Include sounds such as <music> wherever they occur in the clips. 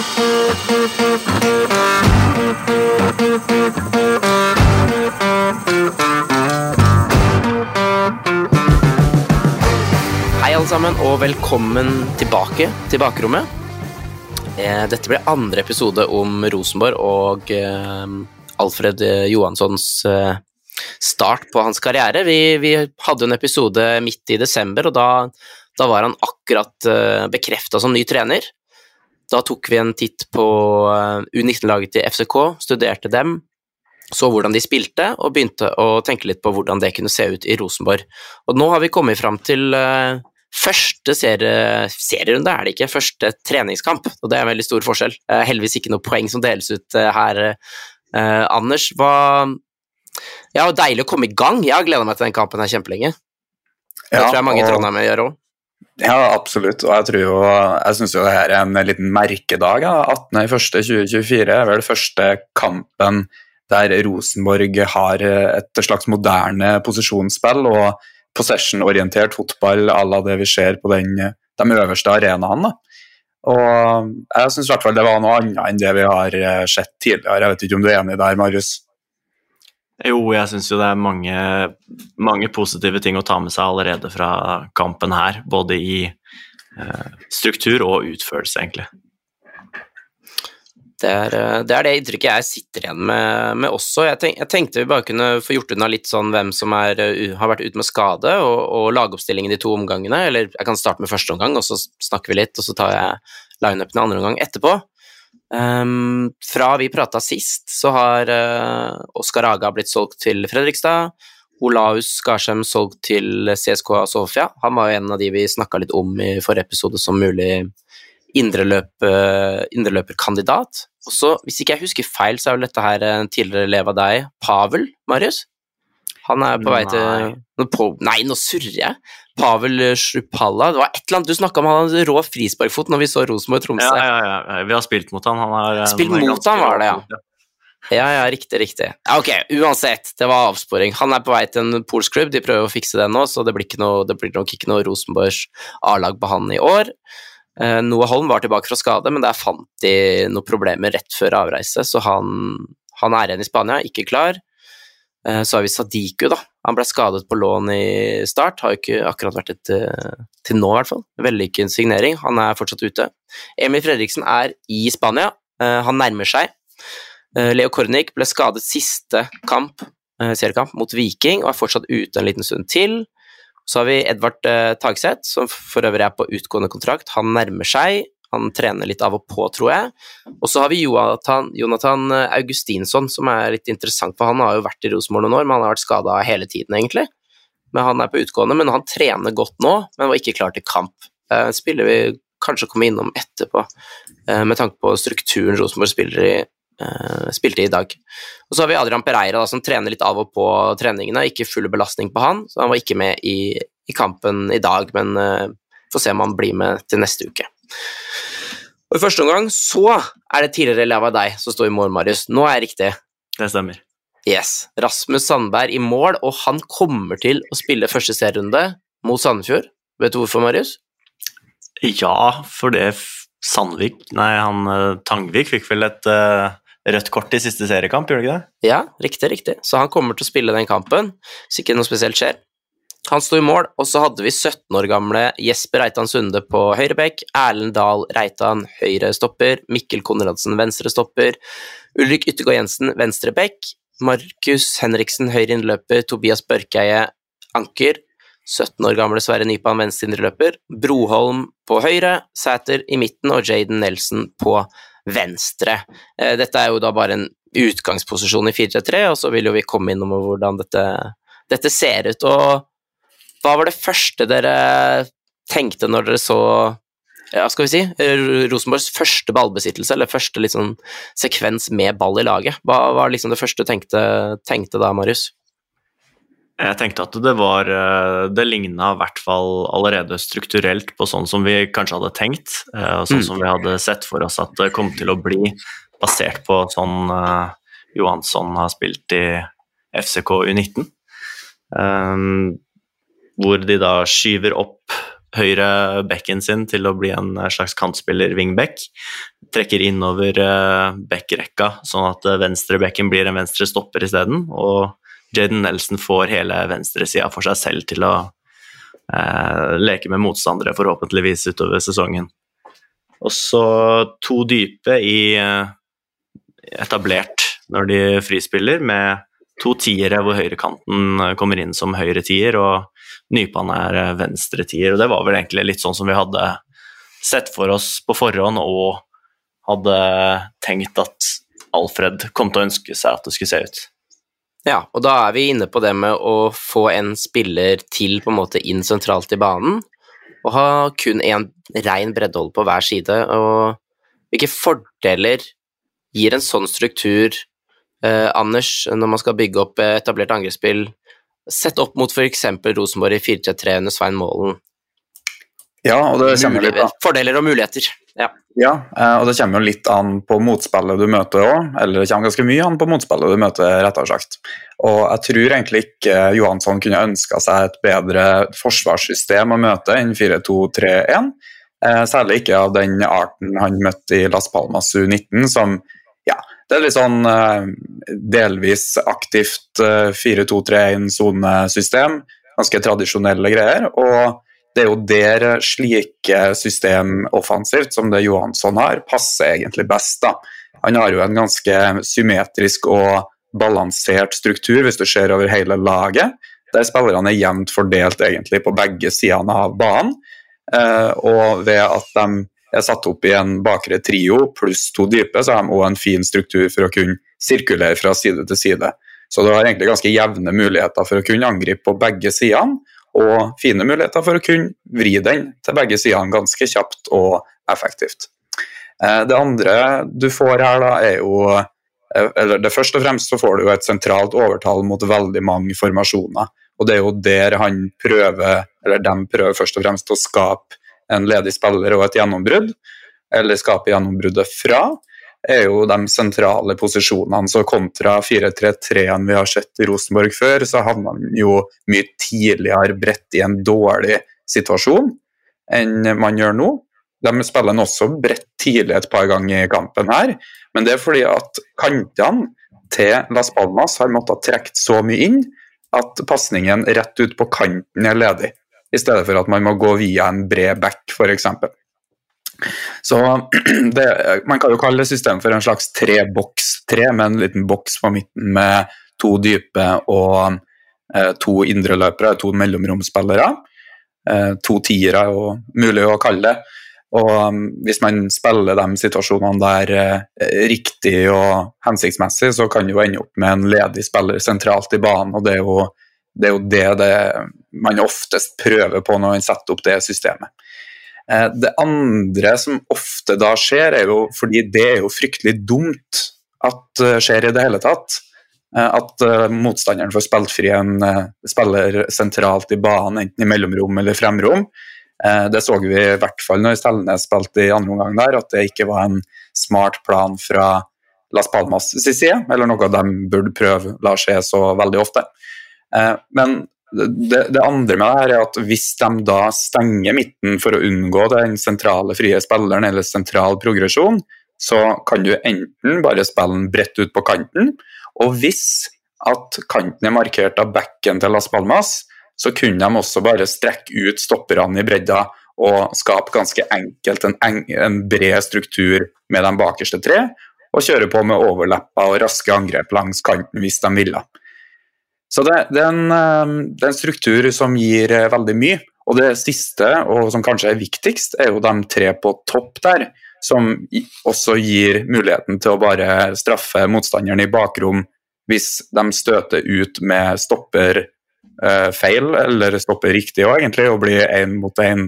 Hei alle sammen, og velkommen tilbake til bakrommet. Eh, Dette blir andre episode om Rosenborg og eh, Alfred Johanssons eh, start på hans karriere. Vi, vi hadde en episode midt i desember, og da, da var han akkurat bekrefta som ny trener. Da tok vi en titt på eh, U19-laget til FCK, studerte dem, så hvordan de spilte, og begynte å tenke litt på hvordan det kunne se ut i Rosenborg. Og nå har vi kommet fram til eh, første serie, serierunde, er det ikke, første treningskamp, og det er en veldig stor forskjell. Eh, heldigvis ikke noe poeng som deles ut her. Eh, Anders, hva Ja, deilig å komme i gang. Jeg har gleda meg til den kampen her kjempelenge. Det Ja, tror jeg mange i og- Trondheim gjør òg. Ja, absolutt. Og jeg tror jo Jeg syns jo det her er en liten merkedag. Ja. 18.1.2024 er vel første kampen der Rosenborg har et slags moderne posisjonsspill og possession-orientert fotball à la det vi ser på den, de øverste arenaene. Og jeg syns i hvert fall det var noe annet enn det vi har eh, sett tidligere. Jeg vet ikke om du er enig der, Marius? Jo, jeg syns jo det er mange, mange positive ting å ta med seg allerede fra kampen her. Både i eh, struktur og utførelse, egentlig. Det er, eh, det er det inntrykket jeg sitter igjen med, med også. Jeg, tenk, jeg tenkte vi bare kunne få gjort unna litt sånn hvem som er, eh, har vært ute med skade, og, og lagoppstillingen de to omgangene. Eller jeg kan starte med første omgang, og så snakker vi litt, og så tar jeg lineupen i andre omgang etterpå. Ehm, fra vi prata sist, så har uh, Oskar Aga blitt solgt til Fredrikstad. Olaus Skarsheim solgt til CSKA Sofia. Han var jo en av de vi snakka litt om i forrige episode som mulig uh, indreløperkandidat. Og så, hvis ikke jeg husker feil, så er vel dette her en tidligere elev av deg, Pavel, Marius? Han er på vei til Nei. På, Nei, nå surrer jeg. Pavel Shrupalla. Det var et eller annet du snakka om, han hadde rå frisparkfot når vi så Rosenborg-Tromsø. Ja, ja, ja, vi har spilt mot han. han er, Spilt han mot han, var det, ja. Ja, ja, riktig, riktig. Ok, uansett, det var avsporing. Han er på vei til en polsk klubb, de prøver å fikse det nå, så det blir, noe, det blir nok ikke noe Rosenborgs A-lag på han i år. Eh, Noah Holm var tilbake fra skade, men der fant de noen problemer rett før avreise, så han, han er igjen i Spania, ikke klar. Eh, så har vi Sadiku, da. Han ble skadet på lån i start, har jo ikke akkurat vært et eh, til nå, i hvert fall. Vellykket signering, han er fortsatt ute. Emil Fredriksen er i Spania, eh, han nærmer seg. Leo Kornic ble skadet siste kamp, seriekamp mot Viking og er fortsatt ute en liten stund til. Så har vi Edvard Tagseth, som for øvrig er på utgående kontrakt. Han nærmer seg. Han trener litt av og på, tror jeg. Og så har vi Jonathan, Jonathan eh, Augustinsson, som er litt interessant, for han har jo vært i Rosenborg noen år, men han har vært skada hele tiden, egentlig. Men han er på utgående, men han trener godt nå, men var ikke klar til kamp. Eh, spiller vi kanskje komme innom etterpå, eh, med tanke på strukturen Rosenborg spiller i, spilte i dag. Og så har vi Adrian Pereira, da, som trener litt av og på treningene. Ikke full belastning på han, så han var ikke med i, i kampen i dag, men uh, får se om han blir med til neste uke. Og I første omgang så er det tidligere elev av deg som står i mål, Marius. Nå er jeg riktig. Det stemmer. Yes. Rasmus Sandberg i mål, og han kommer til å spille første serierunde mot Sandefjord. Vet du hvorfor, Marius? Ja, for det Sandvik Nei, han eh, Tangvik fikk vel et uh, rødt kort i siste seriekamp, gjorde det ikke det? Ja, riktig, riktig. Så han kommer til å spille den kampen, hvis ikke noe spesielt skjer. Han sto i mål, og så hadde vi 17 år gamle Jesper Reitan Sunde på høyre bekk, Erlend Dahl Reitan høyre stopper, Mikkel Konradsen venstre stopper, Ulrik Yttergård Jensen venstre bekk, Markus Henriksen høyre innløper, Tobias Børkeie anker, 17 år gamle Sverre Nypan venstre indreløper, Broholm på høyre, Sæter i midten og Jaden Nelson på venstre. Eh, Dette er jo da bare en utgangsposisjon i 4-3, og så vil jo vi komme innom hvordan dette, dette ser ut. Og hva var det første dere tenkte når dere så ja, skal vi si, Rosenborgs første ballbesittelse, eller første sånn sekvens med ball i laget? Hva var liksom det første du tenkte, tenkte da, Marius? Jeg tenkte at det var eh, Det ligna i hvert fall allerede strukturelt på sånn som vi kanskje hadde tenkt, eh, og sånn Mm. som vi hadde sett for oss at det kom til å bli, basert på sånn eh, Johansson har spilt i FCK U19. Um, hvor de da skyver opp høyre bekken sin til å bli en slags kantspiller wingback. trekker innover uh, backrekka, sånn at uh, venstrebekken blir en venstre stopper isteden. Og Jaden Nelson får hele venstresida for seg selv til å eh, leke med motstandere, forhåpentligvis utover sesongen. Og så to dype i etablert når de frispiller, med to tiere hvor høyrekanten kommer inn som høyre tier, og Nypan er venstre tier. Og det var vel egentlig litt sånn som vi hadde sett for oss på forhånd og hadde tenkt at Alfred kom til å ønske seg at det skulle se ut. Ja, og da er vi inne på det med å få en spiller til på en måte inn sentralt i banen, og ha kun én rein breddehold på hver side. Og hvilke fordeler gir en sånn struktur, eh, Anders, når man skal bygge opp etablert angrepsspill, sett opp mot f.eks. Rosenborg i 4-3-3 under Svein Målen? Ja, og det kommer litt an. Fordeler og muligheter. Ja. ja, eh, og det kommer jo litt an på motspillet du møter òg. Eller det kommer ganske mye an på motspillet du møter, rettere sagt. Og jeg tror egentlig ikke Johansson kunne ønska seg et bedre forsvarssystem å møte enn 4-2-3-1. Eh, særlig ikke av den arten han møtte i Las Palmas U19, som det er litt sånn eh, delvis aktivt 4-2-3-1-sonesystem. Ganske tradisjonelle greier. og det er jo der slike system offensivt, som det Johansson har, passer egentlig best. da. Han har jo en ganske symmetrisk og balansert struktur, hvis du ser over hele laget. Der spillerne er jevnt fordelt egentlig på begge sidene av banen. Eh, og ved at de er satt opp i en bakre trio pluss to dype, så har de òg en fin struktur for å kunne sirkulere fra side til side. Så du har egentlig ganske jevne muligheter for å kunne angripe på begge sidene og fine muligheter for å kunne vri den til begge sidene ganske kjapt og effektivt. Eh, det andre du får her, da, er jo eh, eller det Først og fremst så får du et sentralt overtall mot veldig mange formasjoner. og Det er jo der han prøver, eller de prøver først og fremst å skape en ledig spiller og et gjennombrudd, eller skape gjennombruddet fra er jo de sentrale posisjonene. Så kontra 4-3-3-en vi har sett i Rosenborg før, så havner man jo mye tidligere bredt i en dårlig situasjon enn man gjør nå. De spiller også bredt tidlig et par ganger i kampen her, men det er fordi at kantene til Las Palmas har måttet trekke så mye inn at pasningen rett ut på kanten er ledig, i stedet for at man må gå via en bred back, f.eks. Så <clears throat> det, Man kan jo kalle systemet for en slags treboks-tre, med en liten boks på midten med to dype og eh, to indreløpere, to mellomromspillere. Eh, to tiere er jo mulig å kalle det. Og um, hvis man spiller de situasjonene der eh, riktig og hensiktsmessig, så kan det jo ende opp med en ledig spiller sentralt i banen, og det er jo det, er jo det, det man oftest prøver på når man setter opp det systemet. Eh, det andre som ofte da skjer, er jo fordi det er jo fryktelig dumt at det skjer i det hele tatt. Eh, at motstanderen får spilt fri en spiller sentralt i banen, enten i mellomrom eller fremrom. Det så vi i hvert fall når Stelnes spilte i andre omgang der, at det ikke var en smart plan fra Las Palmas side, eller noe de burde prøve la skje så veldig ofte. Men det, det, andre med det her er at hvis de da stenger midten for å unngå den sentrale frie spilleren eller sentral progresjon, så kan du enten bare spille den bredt ut på kanten, og hvis at kanten er markert av backen til Las Palmas, så kunne de også bare strekke ut stopperne i bredda og skape ganske enkelt en, en bred struktur med de bakerste tre, og kjøre på med overlepper og raske angrep langs kanten hvis de ville. Så det, det, er en, ehm, det, er en, struktur som gir eh, veldig mye. Og det siste, og som kanskje er viktigst, er jo de tre på topp der, som også gir muligheten til å bare straffe motstanderen i bakrom hvis de støter ut med stopper eh, feil, eller stopper riktig òg, egentlig, og blir én mot én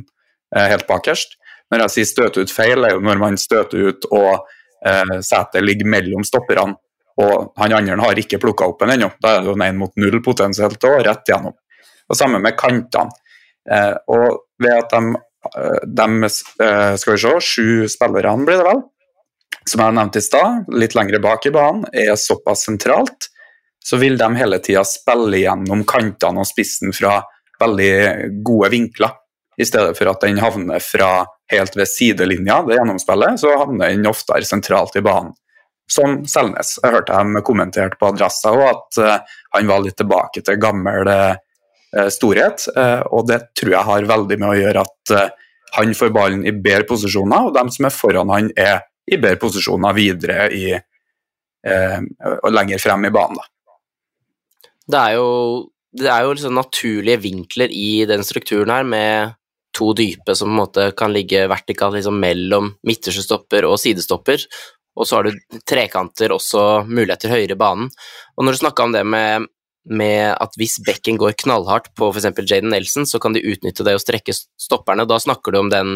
eh, helt bakerst. Når jeg sier støte ut feil, er jo når man støter ut og eh, setet ligger mellom stopperne og han andre har ikke plukka opp den ennå. Da er det jo én mot null potensielt og rett gjennom. Og Samme med kantene. Eh, og ved at de, eh, de eh, Skal vi se, sju spillerne blir det vel, som jeg nevnte i stad, litt lengre bak i banen, er såpass sentralt, så vil de hele tida spille gjennom kantene og spissen fra veldig gode vinkler I stedet for at den havner fra helt ved sidelinja, det gjennomspillet, så havner den oftere sentralt i banen. Som Selnes. Jeg hørte dem kommentert på Adressa òg, at uh, han var litt tilbake til gammel uh, storhet. Uh, og det tror jeg har veldig med å gjøre at han får ballen i bedre posisjoner, og dem som er foran han er i bedre posisjoner videre i, og lenger frem i banen. Det er jo det er jo liksom naturlige vinkler i den strukturen her, med to dype som på en måte kan ligge vertikalt liksom mellom midterste stopper og sidestopper. Og så har du trekanter også muligheter høyere i banen. Og når du snakka om det med, med, at hvis bekken går knallhardt på f.eks. Jaden Nelson, så kan de utnytte det og strekke stopperne. Da snakker du om den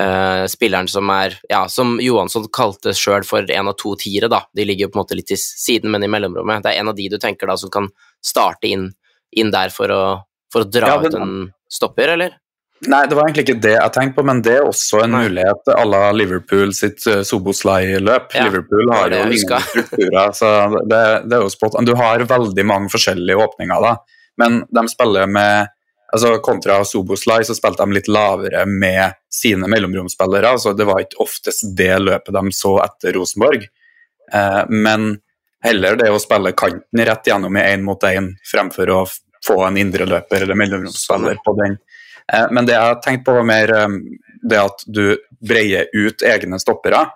uh, spilleren som er Ja, som Johansson kalte sjøl for en av to tiere, da. De ligger jo på en måte litt i siden, men i mellomrommet. Det er en av de du tenker da som kan starte inn inn der for å, for å dra ja, men, ut en stopper, eller? Nei, det var egentlig ikke det jeg tenkte på, men det er også en Nei. mulighet à la Liverpool sitt uh, Soboslai-løp. Ja, Liverpool har jo lignende strukturer, <laughs> så det, det, er jo spot Du har veldig mange forskjellige åpninger, da, men de spiller med altså Kontra Soboslai så spilte de litt lavere med sine mellomromspillere. så Det var ikke oftest det løpet de så etter Rosenborg. Eh, men heller det å spille kanten rett gjennom i én mot én, fremfor å få en indreløper eller mellomromsspiller på den. Eh, men det jeg har tenkt på, var mer eh, det at du breier ut egne stoppere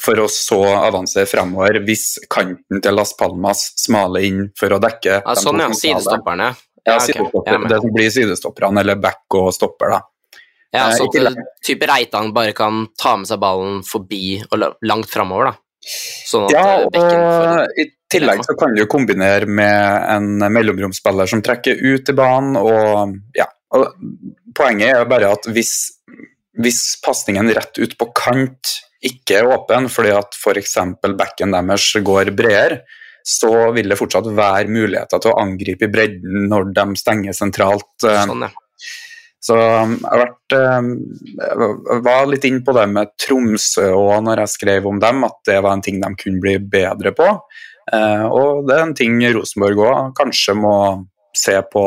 for å så avansere fremover hvis kanten til Las Palmas smaler inn for å dekke ja, Sånn, ja. Sidestopperne. Ja, sidestopper. det som blir sidestopperne, eller back og stopper, da. Ja, så sånn at type Reitan bare kan ta med seg ballen forbi og langt framover, da. Sånn ja, og i tillegg så kan du kombinere med en mellomromsspiller som trekker ut i banen, og ja. Og poenget er bare at hvis, hvis pasningen rett ut på kant ikke er åpen fordi at f.eks. backen deres går bredere, så vil det fortsatt være muligheter til å angripe i bredden når de stenger sentralt. Eh, sånn, ja. Så um, jeg, vært, um, jeg var litt inn på det med Tromsø òg når jeg skrev om dem, at det var en ting de kunne bli bedre på. Eh, og det er en ting Rosenborg òg kanskje må se på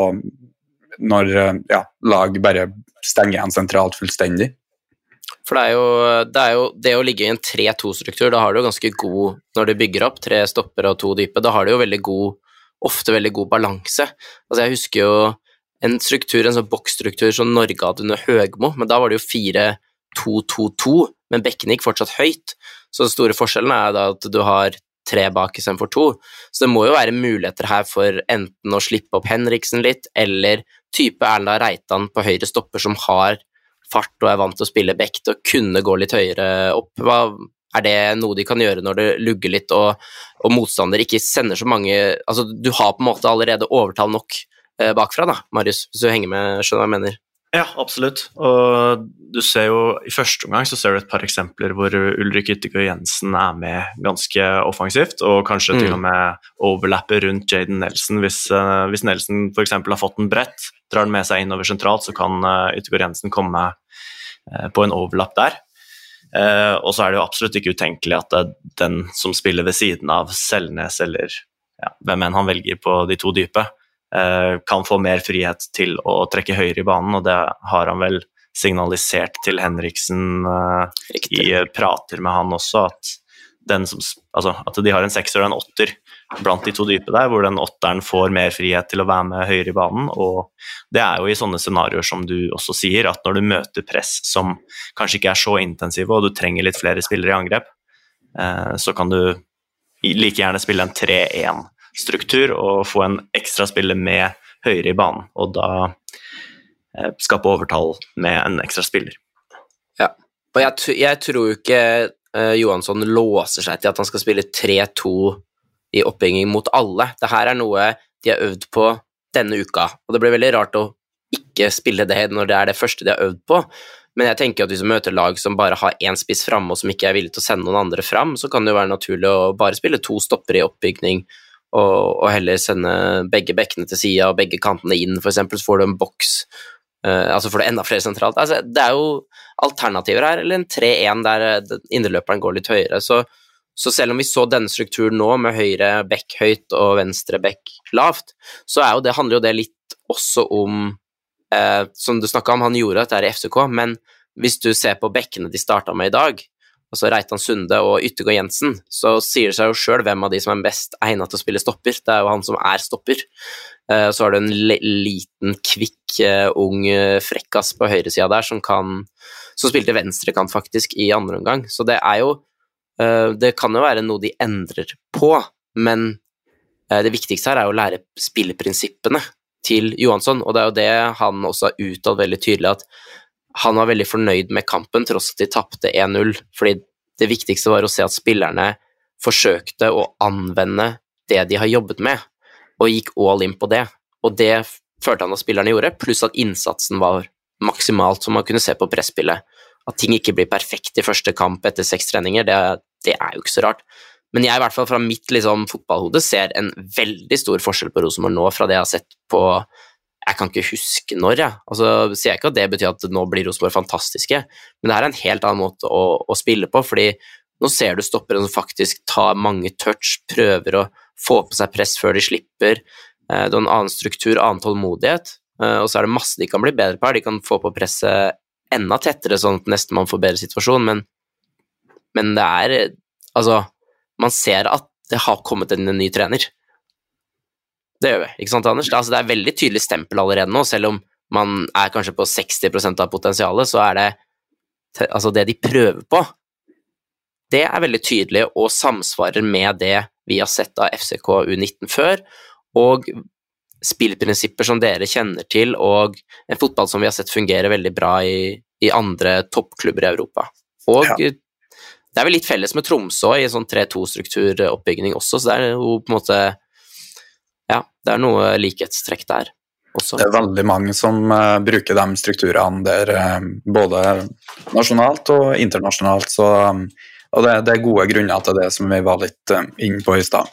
når ja, lag bare stenger igjen sentralt fullstendig. For det er, jo, det er jo det å ligge i en 3-2-struktur, da har du jo ganske god Når du bygger opp tre stopper og to dype, da har du jo veldig god ofte veldig god balanse. Altså Jeg husker jo en struktur, en sånn boksstruktur som Norge hadde under Høgmo, men da var det jo 4-2-2-2, men bekkene gikk fortsatt høyt. Så den store forskjellen er da at du har tre bak istedenfor to. Så det må jo være muligheter her for enten å slippe opp Henriksen litt, eller type Erna Reitan på høyre stopper som har fart og er vant til å spille back til å kunne gå litt høyere opp. Hva, er det noe de kan gjøre når det lugger litt og, og motstander ikke sender så mange Altså, du har på en måte allerede overtall nok Eh, bakfra, da, Marius, hvis du henger med, skjønner hva jeg mener? Ja, absolutt. Og du ser jo I første omgang så ser du et par eksempler hvor Ulrik Yttergård Jensen er med ganske offensivt, og kanskje mm. til og med overlapper rundt Jaden Nelson. Hvis, uh, hvis Nelson f.eks. har fått en brett, drar den med seg innover sentralt, så kan uh, Yttergård Jensen komme uh, på en overlapp der. Uh, og så er det jo absolutt ikke utenkelig at det er den som spiller ved siden av Selnes, eller ja, hvem enn han velger på de to dype, kan få mer frihet til å trekke høyere i banen, og det har han vel signalisert til Henriksen uh, i prater med han også, at, som, altså, at, de har en sekser og en åtter blant de to dype der, hvor den åtteren får mer frihet til å være med høyere i banen. Og det er jo i sånne scenarioer som du også sier, at når du møter press som kanskje ikke er så intensive, og du trenger litt flere spillere i angrep, så kan du like gjerne spille en 3-1 struktur og få en ekstra spiller med høyere i banen, og da eh, skape overtall med en ekstra spiller. Ja, og jeg, jeg tror ikke uh, Johansson låser seg til at han skal spille 3-2 i oppbygging mot alle. Dette er noe de har øvd på denne uka, og det blir veldig rart å ikke spille det når det er det første de har øvd på. Men jeg tenker at hvis du møter lag som bare har én spiss framme, og som ikke er villig til å sende noen andre fram, så kan det jo være naturlig å bare spille to stopper i oppbygning og, og heller sende begge bekkene til sida og begge kantene inn, f.eks., så får du en boks. Uh, altså får du enda flere sentralt. Altså, det er jo alternativer her, eller en 3-1 der uh, indreløperen går litt høyere. Så, så, selv om vi så denne strukturen nå, med høyre bekk høyt og venstre bekk lavt, så jo det, handler jo det litt også om uh, som du snakka om, han gjorde dette her i FCK, men hvis du ser på bekkene de starta med i dag, altså Reitan Sunde og Yttergård Jensen, så sier det seg jo sjøl hvem av de som er best egnet til å spille stopper. Det er jo han som er stopper. Eh, så har du en liten, kvikk, eh, ung eh, frekkas på høyresida der som kan Som spilte venstrekant, faktisk, i andre omgang. Så det er jo Det kan jo være noe de endrer på, men det viktigste her er jo å lære spilleprinsippene til Johansson, og det er jo det han også har uttalt veldig tydelig, at han var veldig fornøyd med kampen, tross at de tapte 1-0, fordi det viktigste var å se at spillerne forsøkte å anvende det de har jobbet med, og gikk all in på det. Og det følte han at spillerne gjorde, pluss at innsatsen var maksimalt, som man kunne se på presspillet. At ting ikke blir perfekt i første kamp etter seks treninger, det, det er jo ikke så rart. Men jeg, i hvert fall fra mitt liksom, fotballhode, ser en veldig stor forskjell på Rosenborg nå fra det jeg har sett på jeg kan ikke huske når, jeg. Altså, sier jeg ikke at det betyr at nå blir Rosenborg fantastiske, men det er en helt annen måte å, å spille på, fordi nå ser du stoppere som faktisk tar mange touch, prøver å få på seg press før de slipper. Du det er en annen struktur, annen tålmodighet, eh, og så er det masse de kan bli bedre på her. De kan få på presset enda tettere, sånn at nestemann får bedre situasjon, men, men det er Altså, man ser at det har kommet en ny trener. Det gjør vi, ikke sant, Anders? Altså, det er veldig tydelig stempel allerede nå, selv om man er kanskje på 60% av potensialet, så er det altså det de prøver på, det er veldig tydelig og samsvarer med det vi har sett av FCK U19 før, og spillprinsipper som dere kjenner til, og en fotball som vi har sett fungere veldig bra i, i andre toppklubber i Europa. Og ja. det er vel litt felles med Tromsø i en sånn 3-2-strukturoppbygging også, så det er jo på en måte det er noe likhetstrekk der også. Det er veldig mange som uh, bruker de strukturene der, uh, både nasjonalt og internasjonalt. Så, um, og det, det, er gode grunner til det som vi var litt uh, inne på i stad.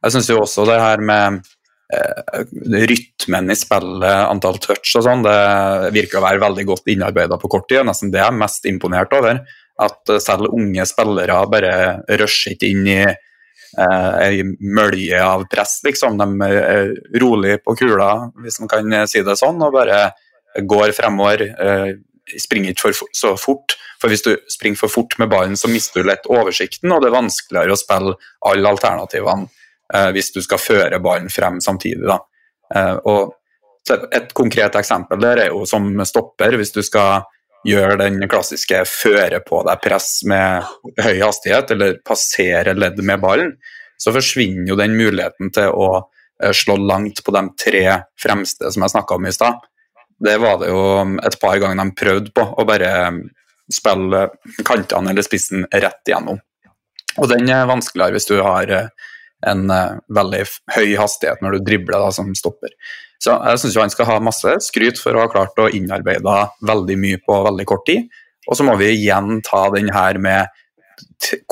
Jeg syns jo også det her med rytmen i spillet, antall touch og sånn, det virker å være veldig godt innarbeida på kort tid. og Nesten det jeg er mest imponert over. At selv unge spillere bare rusher ikke inn i ei mølje av press, liksom. De er rolig på kula, hvis man kan si det sånn, og bare går fremover. Eh, springer ikke for, så fort, for hvis du springer for fort med ballen, så mister du lett oversikten, og det er vanskeligere å spille alle alternativene eh, hvis du skal føre ballen frem samtidig. Da. og et konkret eksempel der er jo som stopper, hvis du skal gjøre den klassiske føre på deg press med høy hastighet, eller passere ledd med ballen, så forsvinner jo den muligheten til å eh, slå langt på de tre fremste som jeg snakka om i stad. Det var det jo et par ganger de prøvde på, å bare spille kantene eller spissen rett igjennom. Og den er vanskeligere hvis du har eh, en eh, veldig høy hastighet når du dribler da, som stopper. Så jeg syns han skal ha masse skryt for å ha klart å innarbeide veldig mye på veldig kort tid. Og så må vi igjen ta den her med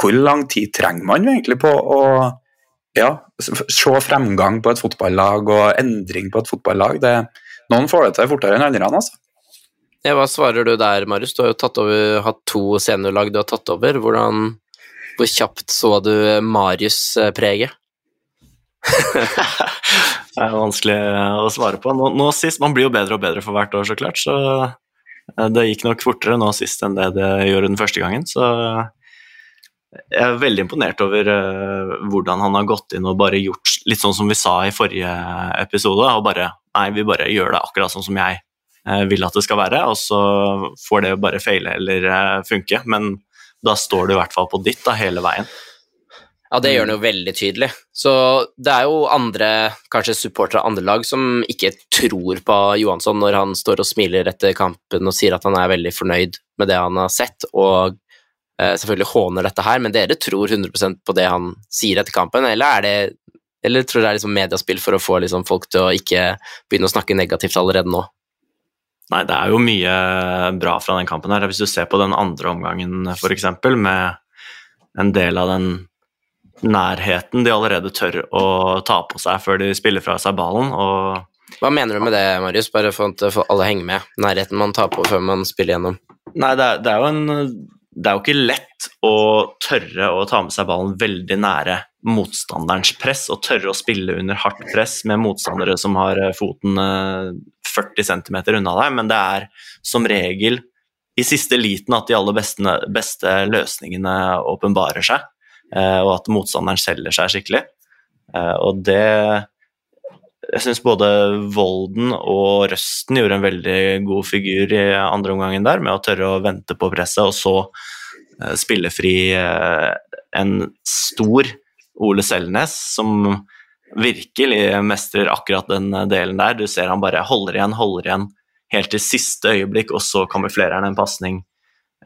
hvor lang tid trenger man egentlig på å ja, se fremgang på et fotballag og endring på et fotballag? Det, noen får det til fortere enn andre. altså. Ja, hva svarer du der, Marius? Du har jo tatt over, hatt to seniorlag du har tatt over. Hvordan, hvor kjapt så du Marius-preget? <laughs> <laughs> det er vanskelig å svare på. Nå, nå, sist, Man blir jo bedre og bedre for hvert år, så klart. Så eh, det gikk nok fortere nå sist enn det det gjorde den første gangen. Så jeg er veldig imponert over hvordan han har gått inn og bare gjort litt sånn som vi sa i forrige episode. og bare, Nei, vi bare gjør det akkurat sånn som jeg vil at det skal være, og så får det bare feile eller funke. Men da står du i hvert fall på ditt da, hele veien. Ja, det gjør han jo veldig tydelig. Så det er jo andre, kanskje supportere av andre lag, som ikke tror på Johansson når han står og smiler etter kampen og sier at han er veldig fornøyd med det han har sett, og eh, selvfølgelig håner dette her, men dere tror 100% på det han sier etter kampen, eller er det eller tror dere det er liksom mediaspill for å få liksom folk til å ikke begynne å snakke negativt allerede nå? Nei, det er jo mye bra fra den kampen her. Hvis du ser på den andre omgangen, f.eks., med en del av den nærheten de allerede tør å ta på seg før de spiller fra seg ballen. Hva mener du med det, Marius, bare for at alle henger med? Nærheten man tar på før man spiller gjennom? Nei, det er, det er jo en det er jo ikke lett å tørre å ta med seg ballen veldig nære motstanderens press, og tørre å spille under hardt press med motstandere som har foten 40 cm unna deg, men det er som regel i siste liten at de aller beste, beste løsningene åpenbarer seg, eh, og at motstanderen selger seg skikkelig. Eh, og det Jeg syns både Volden og Røsten gjorde en veldig god figur i andre omgangen der, med å tørre å vente på presset, og så eh, spille fri en stor Ole Selnes, som virkelig mestrer akkurat den delen der. Du ser han bare holder igjen, holder igjen helt til siste øyeblikk, og så kamuflerer han en pasning.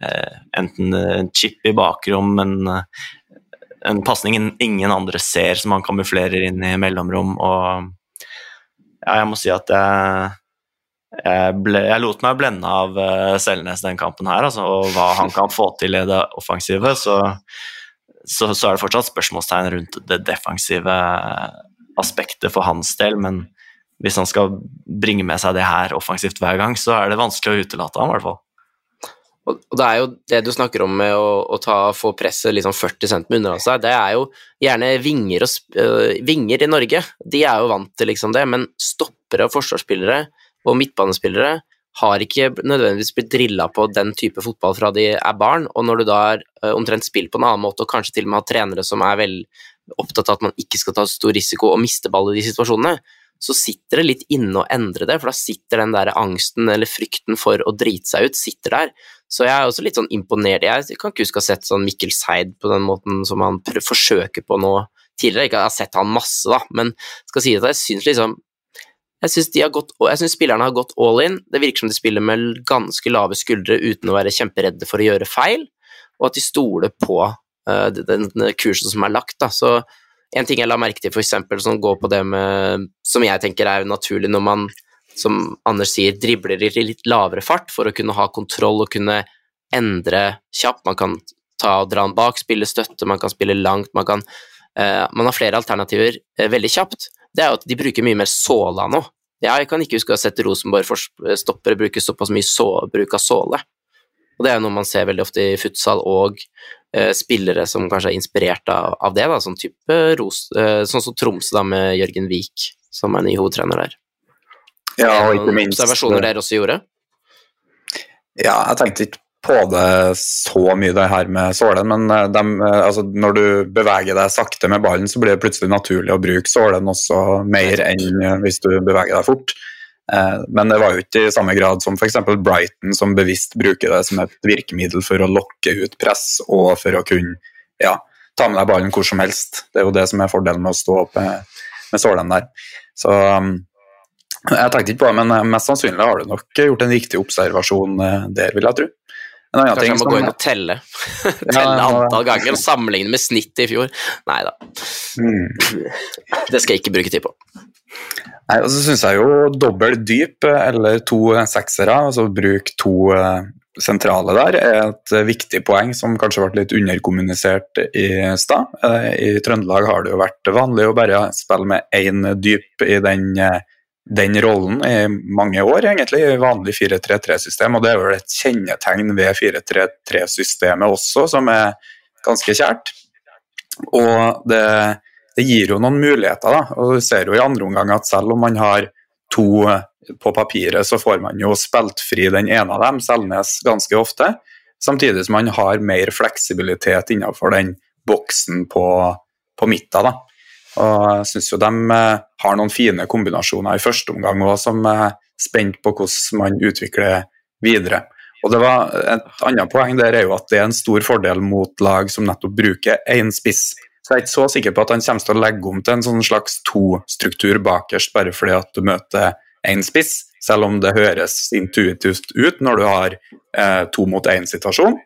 Eh, enten en chip i bakrom, men eh, en pasning ingen andre ser, som han kamuflerer inn i mellomrom. Og ja, jeg må si at jeg, jeg, ble, jeg lot meg blende av uh, Selnes den kampen her, altså, og hva han kan få til i det offensive. Så, så, så er det fortsatt spørsmålstegn rundt det defensive aspektet for hans del, men hvis han skal bringe med seg det her offensivt hver gang, så er det vanskelig å utelate ham, i hvert fall. Og det er jo det du snakker om med å, å ta, få presset liksom 40 cm unna seg, det er jo gjerne vinger, og, uh, vinger i Norge. De er jo vant til liksom det, men stoppere og forsvarsspillere og midtbanespillere har ikke nødvendigvis blitt drilla på den type fotball fra de er barn, og når du da er uh, omtrent spilt på en annen måte, og kanskje til og med har trenere som er vel opptatt av at man ikke skal ta stor risiko og miste ball i de situasjonene, så sitter det litt inne å endre det, for da sitter den der angsten eller frykten for å drite seg ut, sitter der. Så jeg er også litt sånn imponert. Jeg kan ikke huske å ha sett sånn Mikkel Seid på den måten som han forsøker på nå tidligere. Ikke jeg har sett han masse, da, men skal si at jeg syns liksom jeg syns spillerne har gått all in. Det virker som de spiller med ganske lave skuldre uten å være kjemperedde for å gjøre feil, og at de stoler på uh, den, den kursen som er lagt. Da. Så en ting jeg la merke til, for eksempel, som går på det med Som jeg tenker er naturlig når man, som Anders sier, dribler i litt lavere fart for å kunne ha kontroll og kunne endre kjapt. Man kan ta og dra den bak, spille støtte, man kan spille langt, man kan uh, Man har flere alternativer uh, veldig kjapt. Det er jo at de bruker mye mer såla nå. Jeg kan ikke huske å ha sett Rosenborg-stoppere bruke såpass mye så, bruk av såle. Og det er noe man ser veldig ofte i futsal og spillere som kanskje er inspirert av, av det, da, sånn type Ros, uh, sånn som Tromsø da med Jørgen Vik, som er ny hovedtrener der. Ja, og ikke minst Observasjoner dere også gjorde? Ja, jeg tenkte ikke på det så mye, det her med sålen, men eh, de, altså, når du beveger deg sakte med ballen, så blir det plutselig naturlig å bruke sålen også mer enn hvis du beveger deg fort. Eh, men det var jo ikke i samme grad som f.eks. Brighton, som bevisst bruker det som et virkemiddel for å lokke ut press og for å kunne ja, ta med deg ballen hvor som helst. Det er jo det som er fordelen med å stå opp med, med sålene der. Så um, jeg tenkte ikke på det, men eh, mest sannsynlig har du nok gjort en riktig observasjon eh, der, vil jeg tro. Kanskje jeg må som... gå inn og telle. <laughs> telle antall ganger og sammenligne med snittet i fjor. Nei da. Mm. Det skal jeg ikke bruke tid på. Nei, og så syns jeg jo dobbel dyp eller to seksere, altså bruk to eh, sentrale der, er et viktig poeng som kanskje ble litt underkommunisert i stad. Eh, I Trøndelag har det jo vært vanlig å bare spille med én dyp i den, eh, den rollen i mange år, egentlig, i vanlig 4-3-3-system. Og det er vel et kjennetegn ved 4-3-3-systemet også, som er ganske kjært. Og det det gir jo noen muligheter. da, og Du ser jo i andre omgang at selv om man har to på papiret, så får man jo spilt fri den ene av dem, Selnes, ganske ofte. Samtidig som man har mer fleksibilitet innenfor den boksen på, på midten. da. Og jeg syns jo de eh, har noen fine kombinasjoner i første omgang òg, som er spent på hvordan man utvikler videre. Og det var Et annet poeng der er jo at det er en stor fordel mot lag som nettopp bruker én spiss. Så jeg er ikke så sikker på at han kommer til å legge om til en sånn slags to-struktur bakerst bare fordi at du møter én spiss, selv om det høres intuitivt ut når du har eh, to mot én-situasjon.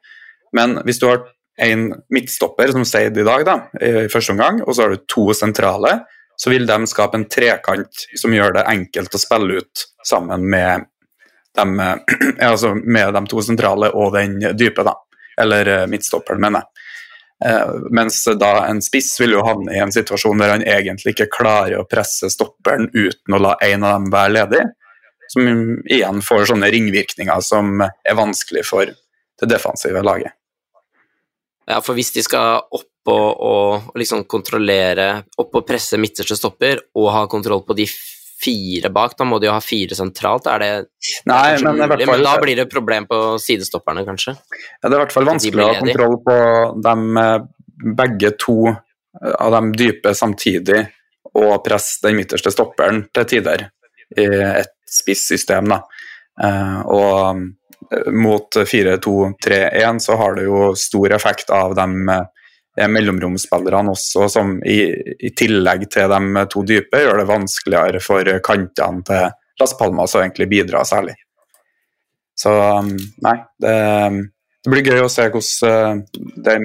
Men hvis du har en midtstopper, som Seid i dag, da, i første omgang, og så har du to sentrale, så vil de skape en trekant som gjør det enkelt å spille ut sammen med de, <clears throat> altså med de to sentrale og den dype, da. Eller eh, midtstopperen, mener jeg. Eh, mens da en spiss vil jo havne i en situasjon der han egentlig ikke klarer å presse stopperen uten å la en av dem være ledig, som igjen får sånne ringvirkninger som er vanskelig for det defensive laget. Ja, for hvis de skal opp og, og liksom kontrollere, opp og presse midterste stopper og ha kontroll på de fire bak. Da må de jo ha fire sentralt. Er det, Nei, det er men, mulig, fall, men da blir det problem på sidestopperne, kanskje. ja, det er i hvert fall vanskelig å ha kontroll på dem eh, begge to eh, av dem dype samtidig, og presse den midterste stopperen til tider i et spissystem. Da. Eh, og mot 4-2-3-1 så har det jo stor effekt av de er mellomromsspillerne også, som i, i tillegg til de to dype gjør det vanskeligere for kantene til Las Palmas å egentlig bidra særlig. Så um, nei, det, det blir gøy å se hvordan eh, det,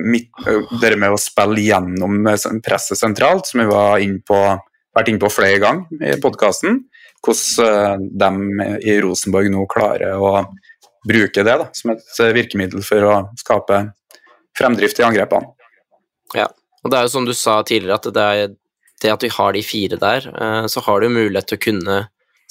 eh, det med å spille gjennom eh, presset sentralt, som vi har vært inne på flere ganger i podkasten, hvordan de i Rosenborg nå klarer å bruke det da, som et virkemiddel for å skape fremdrift i angrepene. Og det er jo som du sa tidligere, at det, er, det at vi har de fire der, eh, så har du mulighet til å kunne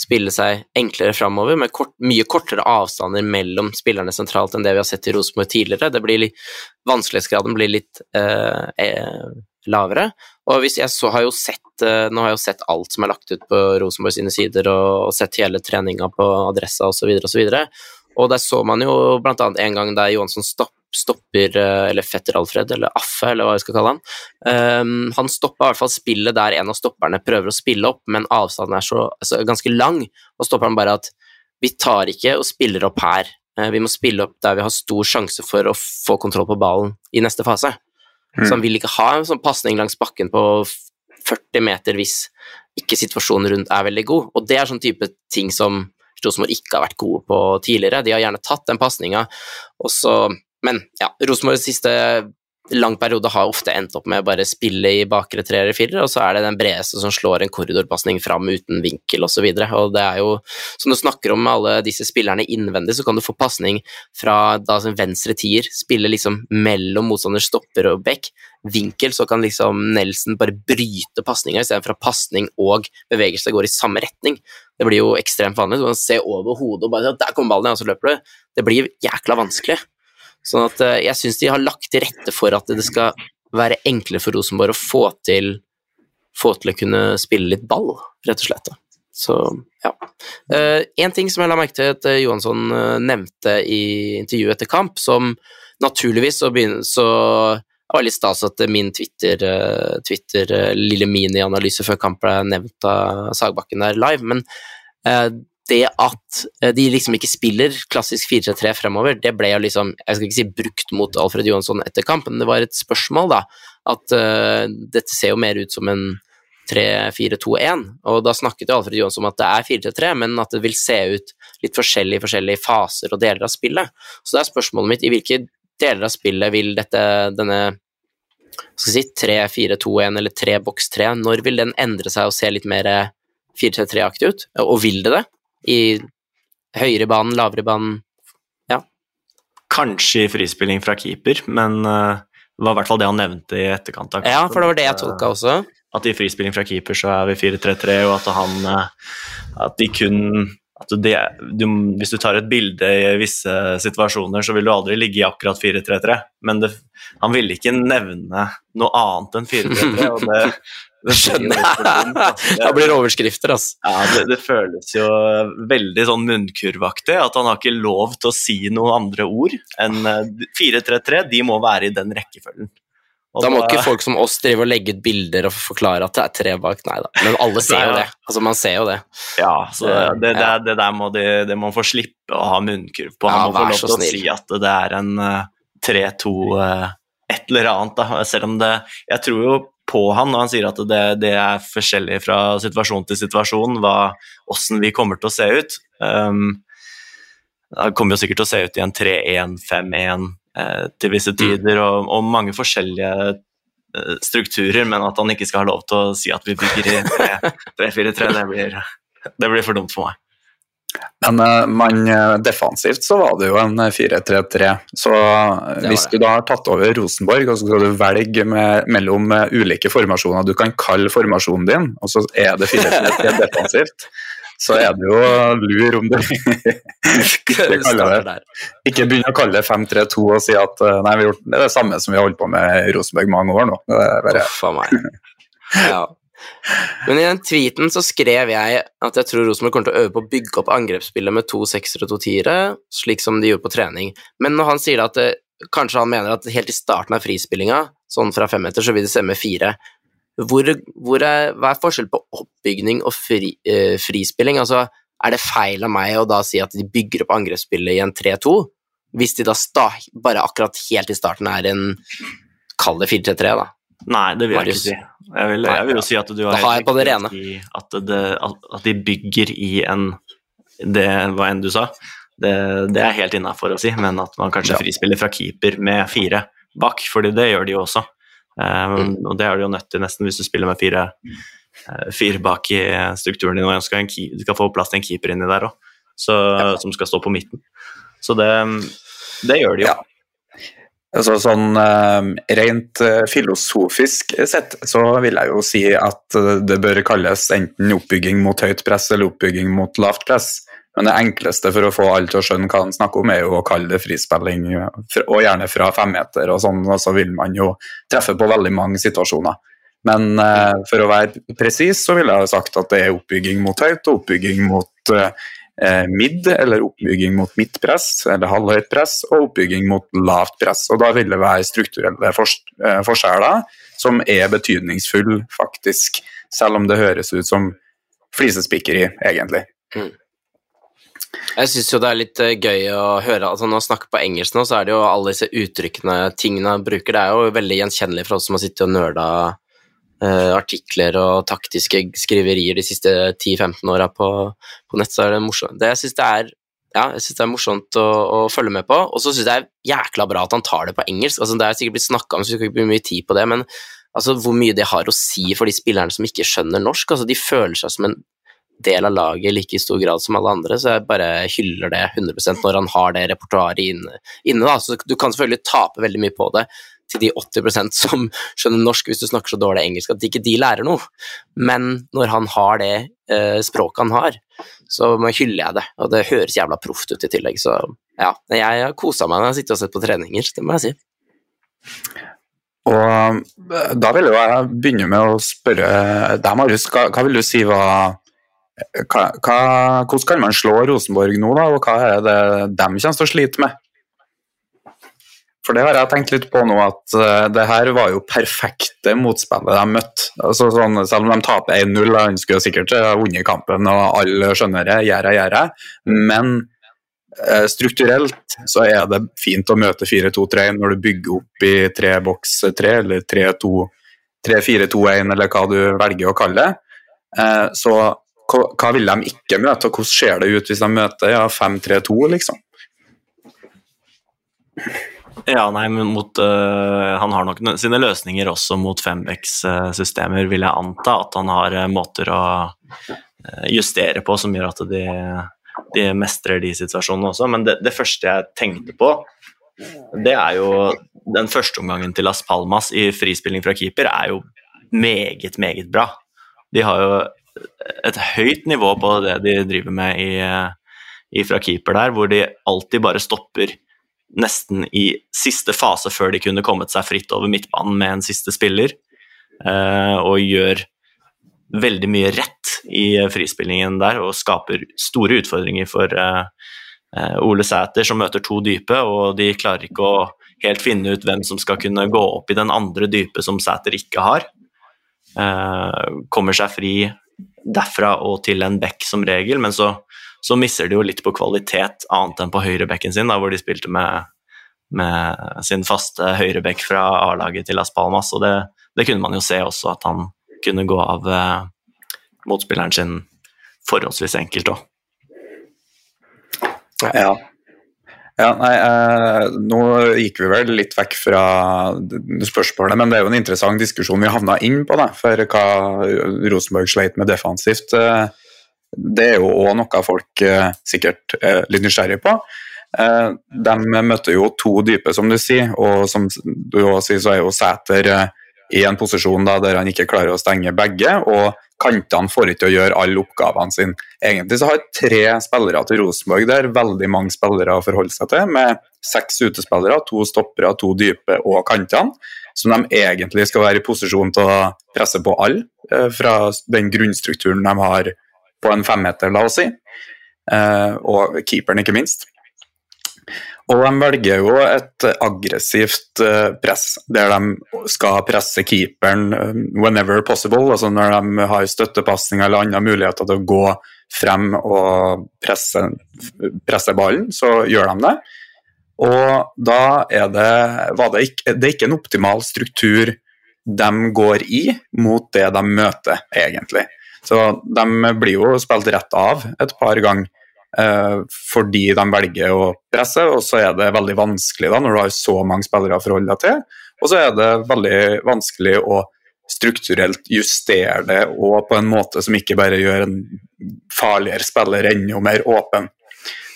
spille seg enklere framover, med kort, mye kortere avstander mellom spillerne sentralt enn det vi har sett i Rosenborg tidligere. Det blir litt, vanskelighetsgraden blir litt eh, eh, lavere. Og jeg så har jo sett eh, Nå har jeg jo sett alt som er lagt ut på Rosenborg sine sider, og, og sett hele treninga på adressa osv., osv. Og, så videre. og der så man jo annet en gang der Johansson stopp, stopper eh, Eller fetter Alfred, eller Affe, eller hva vi skal kalle han. Um, han stoppa i hvert fall spillet der en av stopperne prøver å spille opp, men avstanden er så, altså, ganske lang, og stopperen bare at vi tar ikke og spiller opp her. Eh, Vi må spille opp der vi har stor sjanse for å få kontroll på ballen i neste fase. Mm. Så han vil ikke ha en sånn pasning langs bakken på 40 meter hvis ikke situasjonen rundt er veldig god. Og det er sånn type ting som Rosenborg ikke har vært gode på tidligere. De har gjerne tatt den pasninga, og så Men ja, Rosenborgs siste lang periode har ofte endt opp med bare spille i bakre tre eller fire, og så er det den bredeste som slår en korridorpasning fram uten vinkel osv. Og, så og det er jo, som du snakker om med alle disse spillerne innvendig, så kan du få pasning fra da som venstre tier, spille liksom mellom motstanders stopper og bekk, vinkel, så kan liksom Nelson bare bryte pasninga istedenfor at pasning og bevegelse går i samme retning. Det blir jo ekstremt vanlig. Du kan se over hodet og bare Der kommer ballen, og så løper du. Det blir jækla vanskelig. Sånn at eh, jeg syns de har lagt til rette for at det skal være enklere for Rosenborg å få til, få til å kunne spille litt ball, rett og slett. Så, ja. Eh, en ting som jeg la merke til at eh, Johansson nevnte i intervjuet etter kamp, som naturligvis så, begynner, så det var litt stas at min Twitter, Twitter lille mini-analyse før kamp ble nevnt av Sagbakken der live, men det at eh, de liksom ikke spiller klassisk 4-3-3 fremover, det ble jo liksom, jeg skal ikke si brukt mot Alfred Johansson etter kampen, men det var et spørsmål, da. At uh, dette ser jo mer ut som en 3-4-2-1, og da snakket jo Alfred Johansson om at det er 4-3-3, men at det vil se ut litt forskjellig i forskjellige faser og deler av spillet. Så det er spørsmålet mitt, i hvilke deler av spillet vil dette, denne skal si 3-4-2-1 eller 3-boks-3, når vil den endre seg og se litt mer 4-3-3-aktig ut? Og vil det det? I høyere banen, lavere banen? Ja. Kanskje i frispilling fra keeper, men eh, det var i hvert fall det han nevnte i etterkant. Ja, for det var det jeg tolka også. At i frispilling fra keeper så er vi 4-3-3, og at han eh, At de kun at det, du, Hvis du tar et bilde i visse situasjoner, så vil du aldri ligge i akkurat 4-3-3, men det, han ville ikke nevne noe annet enn 4-3-3, og det, <laughs> det Skjønner. jeg! altså. Da blir det overskrifter, altså. Ja, det, det føles jo veldig sånn munnkurvaktig at han har ikke lov til å si noen andre ord enn eh, 4-3-3. De må være i den rekkefølgen. Og Da må ikke folk som oss drive og legge ut bilder og forklare at det er tre bak, nei da. Men alle ser jo det. Altså, man ser jo det. Ja, så det, det, det der må de, det må få slippe å ha munnkurv på. Ja, Han må få lov til å si at det er en eh, 3-2 eh, et eller annet, da. Selv om det Jeg tror jo på han når han sier at det, det er forskjellig fra situasjon til situasjon hva, hvordan vi kommer til å se ut. Um, det kommer jo sikkert til å se ut i en 3-1-5-1 eh, til visse tider, og, og mange forskjellige eh, strukturer, men at han ikke skal ha lov til å si at vi bygger i 3-4-3, <laughs> det, blir- det blir for dumt for meg. Men eh, man, eh, defensivt så var det jo en eh, 4-3-3. Så eh, hvis du da har tatt over Rosenborg, og så skal du velge med, mellom eh, ulike formasjoner du kan kalle formasjonen din, og så er det 4-3-3 defensivt, så er det jo lur om du <laughs> ikke det. Ikke begynner å kalle det 5-3-2 og si at eh, nei, vi har gjort det det samme som vi har holdt på med i Rosenborg mange år nå. Det er bare, meg. Ja. Men i den tweeten så skrev jeg at jeg tror Rosenborg kommer til å øve på å bygge opp angrepsspillet med to seksere og to tiere, slik som de gjorde på trening. Men når han sier at det, kanskje han mener at helt i starten av frispillinga, sånn fra femmeter, så vil det stemme fire. Hvor, hvor er, hva er forskjellen på oppbygning og fri, eh, frispilling? Altså, er det feil av meg å da si at de bygger opp angrepsspillet i en 3-2, hvis de da bare akkurat helt i starten er en Kall det 4-3-3, da. Nei, det vil jeg Marius. ikke si. Jeg vil, jeg vil jo si at du har Da har jeg på det helt rene. i At, det, at de bygger i en Det hva enn du sa, det, det er helt innafor å si, men at man kanskje Ja. frispiller fra keeper med fire bak, fordi det gjør de jo også. Um. Og det er du jo nødt til nesten hvis du spiller med fire, eh, fire bak i strukturen din, og skal en du skal få plass til en keeper inni der òg, som skal stå på midten. Så det, det gjør de jo. Ja. Altså, sånn eh, Rent eh, filosofisk sett så vil jeg jo si at eh, det bør kalles enten oppbygging mot høyt press eller oppbygging mot lavt press. Men det enkleste for å få alle til å skjønne hva han snakker om, er jo å kalle det frispilling, og gjerne fra femmeter og sånn, og så vil man jo treffe på veldig mange situasjoner. Men eh, for å være presis, så ville jeg ha sagt at det er oppbygging mot høyt og oppbygging mot eh, midd, eller oppbygging mot midtpress, eller halvhøyt press, og oppbygging mot lavt press. Og da vil det være strukturelle fors eh, forskjeller som er betydningsfulle, faktisk, selv om det høres ut som flisespikkeri, egentlig. Jeg syns jo det er litt eh, gøy å høre altså Når man snakker på engelsk nå, så er det jo alle disse uttrykkene, tingene han bruker, det er jo veldig gjenkjennelig for oss som har sittet og nerda eh, artikler og taktiske skriverier de siste 10-15 åra på, på nett, så er det morsomt. Det jeg synes det er ja, det er morsomt å, å følge med på, og så syns jeg det er jækla bra at han tar det på engelsk. Altså, det er sikkert blitt snakka om, så vi skal ikke bruke mye tid på det, men altså, hvor mye det har å si for de spillerne som ikke skjønner norsk. Altså, de føler seg som en del av laget i like stor grad som alle andre, så jeg bare hyller det 100% når han har det repertoaret inne. inne da. Så du kan selvfølgelig tape veldig mye på det til de 80% som skjønner norsk hvis du snakker så dårlig engelsk at ikke de lærer noe. Men når han har det eh, språket han har, så hyller jeg det, og det høres jævla proft ut i tillegg, så ja. Jeg har kosa meg når jeg har sittet og sett på treninger, det må jeg si. Og eh, da vil jeg begynne med å spørre deg, Marius, hva, hva vil du si var hva, Hvordan kan man slå Rosenborg nå, da, og hva er det de kommer til å slite med? For det har jeg tenkt litt på nå, at eh, det her var jo perfekte motspillet de møtte. Altså, sånn, selv om de taper 1-0, da, ønsker jo sikkert å vunnet kampen, og alle skjønner det, jeg, gjør jeg. Men eh, strukturelt så er det fint å møte 4-2-3 når du bygger opp i 3-boks-3, eller 3-4-2-1 eller hva du velger å kalle det. Eh, så hva, hva vil de ikke møte, og hvordan ser det ut hvis de møter ja, 5-3-2, liksom? Ja, nei, men mot uh, Han har nok sine løsninger også mot Fembex-systemer, vil jeg anta. At han har uh, måter å øh, justere på som gjør at de, de mestrer de situasjonene også. Men det, det første jeg tenkte på, det er jo Den første omgangen til Las Palmas i frispilling fra keeper er jo meget, meget bra. De har jo et høyt nivå på det de driver med i, i fra keeper der, hvor de alltid bare stopper nesten i siste fase før de kunne kommet seg fritt over midtbanen med en siste spiller, eh, og gjør veldig mye rett i frispillingen der og skaper store utfordringer for eh, eh, Ole Sæter, som møter to dype, og de klarer ikke å helt finne ut hvem som skal kunne gå opp i den andre dype som Sæter ikke har. Kommer seg fri derfra og til en bekk som regel, men så så misser de jo litt på kvalitet, annet enn på høyrebekken sin, da, hvor de spilte med, med sin faste høyrebekk fra A-laget til Las Palmas. Og det, det, kunne man jo se også, at han kunne gå av eh, motspilleren sin forholdsvis enkelt òg. Ja. Ja nei, eh, nå gikk vi vel litt vekk fra spørsmålet, men det er jo en interessant diskusjon vi havna inn på, da, for hva Rosenborg sleit med defensivt. Eh, det er jo òg noe folk eh, sikkert er litt nysgjerrige på. Eh, de møtte jo to dype, som du sier, og som du også sier, så er jo Sæter eh, i en posisjon da, der han ikke klarer å stenge begge, og kantene får ikke å gjøre alle oppgavene sine. Egentlig så har tre spillere til Rosenborg der veldig mange spillere å forholde seg til, med seks utespillere, to stoppere, to dype og kantene. som de egentlig skal være i posisjon til å presse på alle, eh, fra den grunnstrukturen de har på en femmeter, la oss si, eh, og keeperen, ikke minst. Og de velger jo et aggressivt eh, press, der de skal presse keeperen whenever possible. altså Når de har støttepasninger eller andre muligheter til å gå frem og presse, presse ballen, så gjør de det. Og da er det, det, ikke, det er ikke en optimal struktur de går i mot det de møter, egentlig. Så de blir jo spilt rett av et par ganger eh, fordi de velger å presse, og så er det veldig vanskelig da når du har så mange spillere å forholde deg til. Og så er det veldig vanskelig å strukturelt justere det og på en måte som ikke bare gjør en farligere spiller enda mer åpen.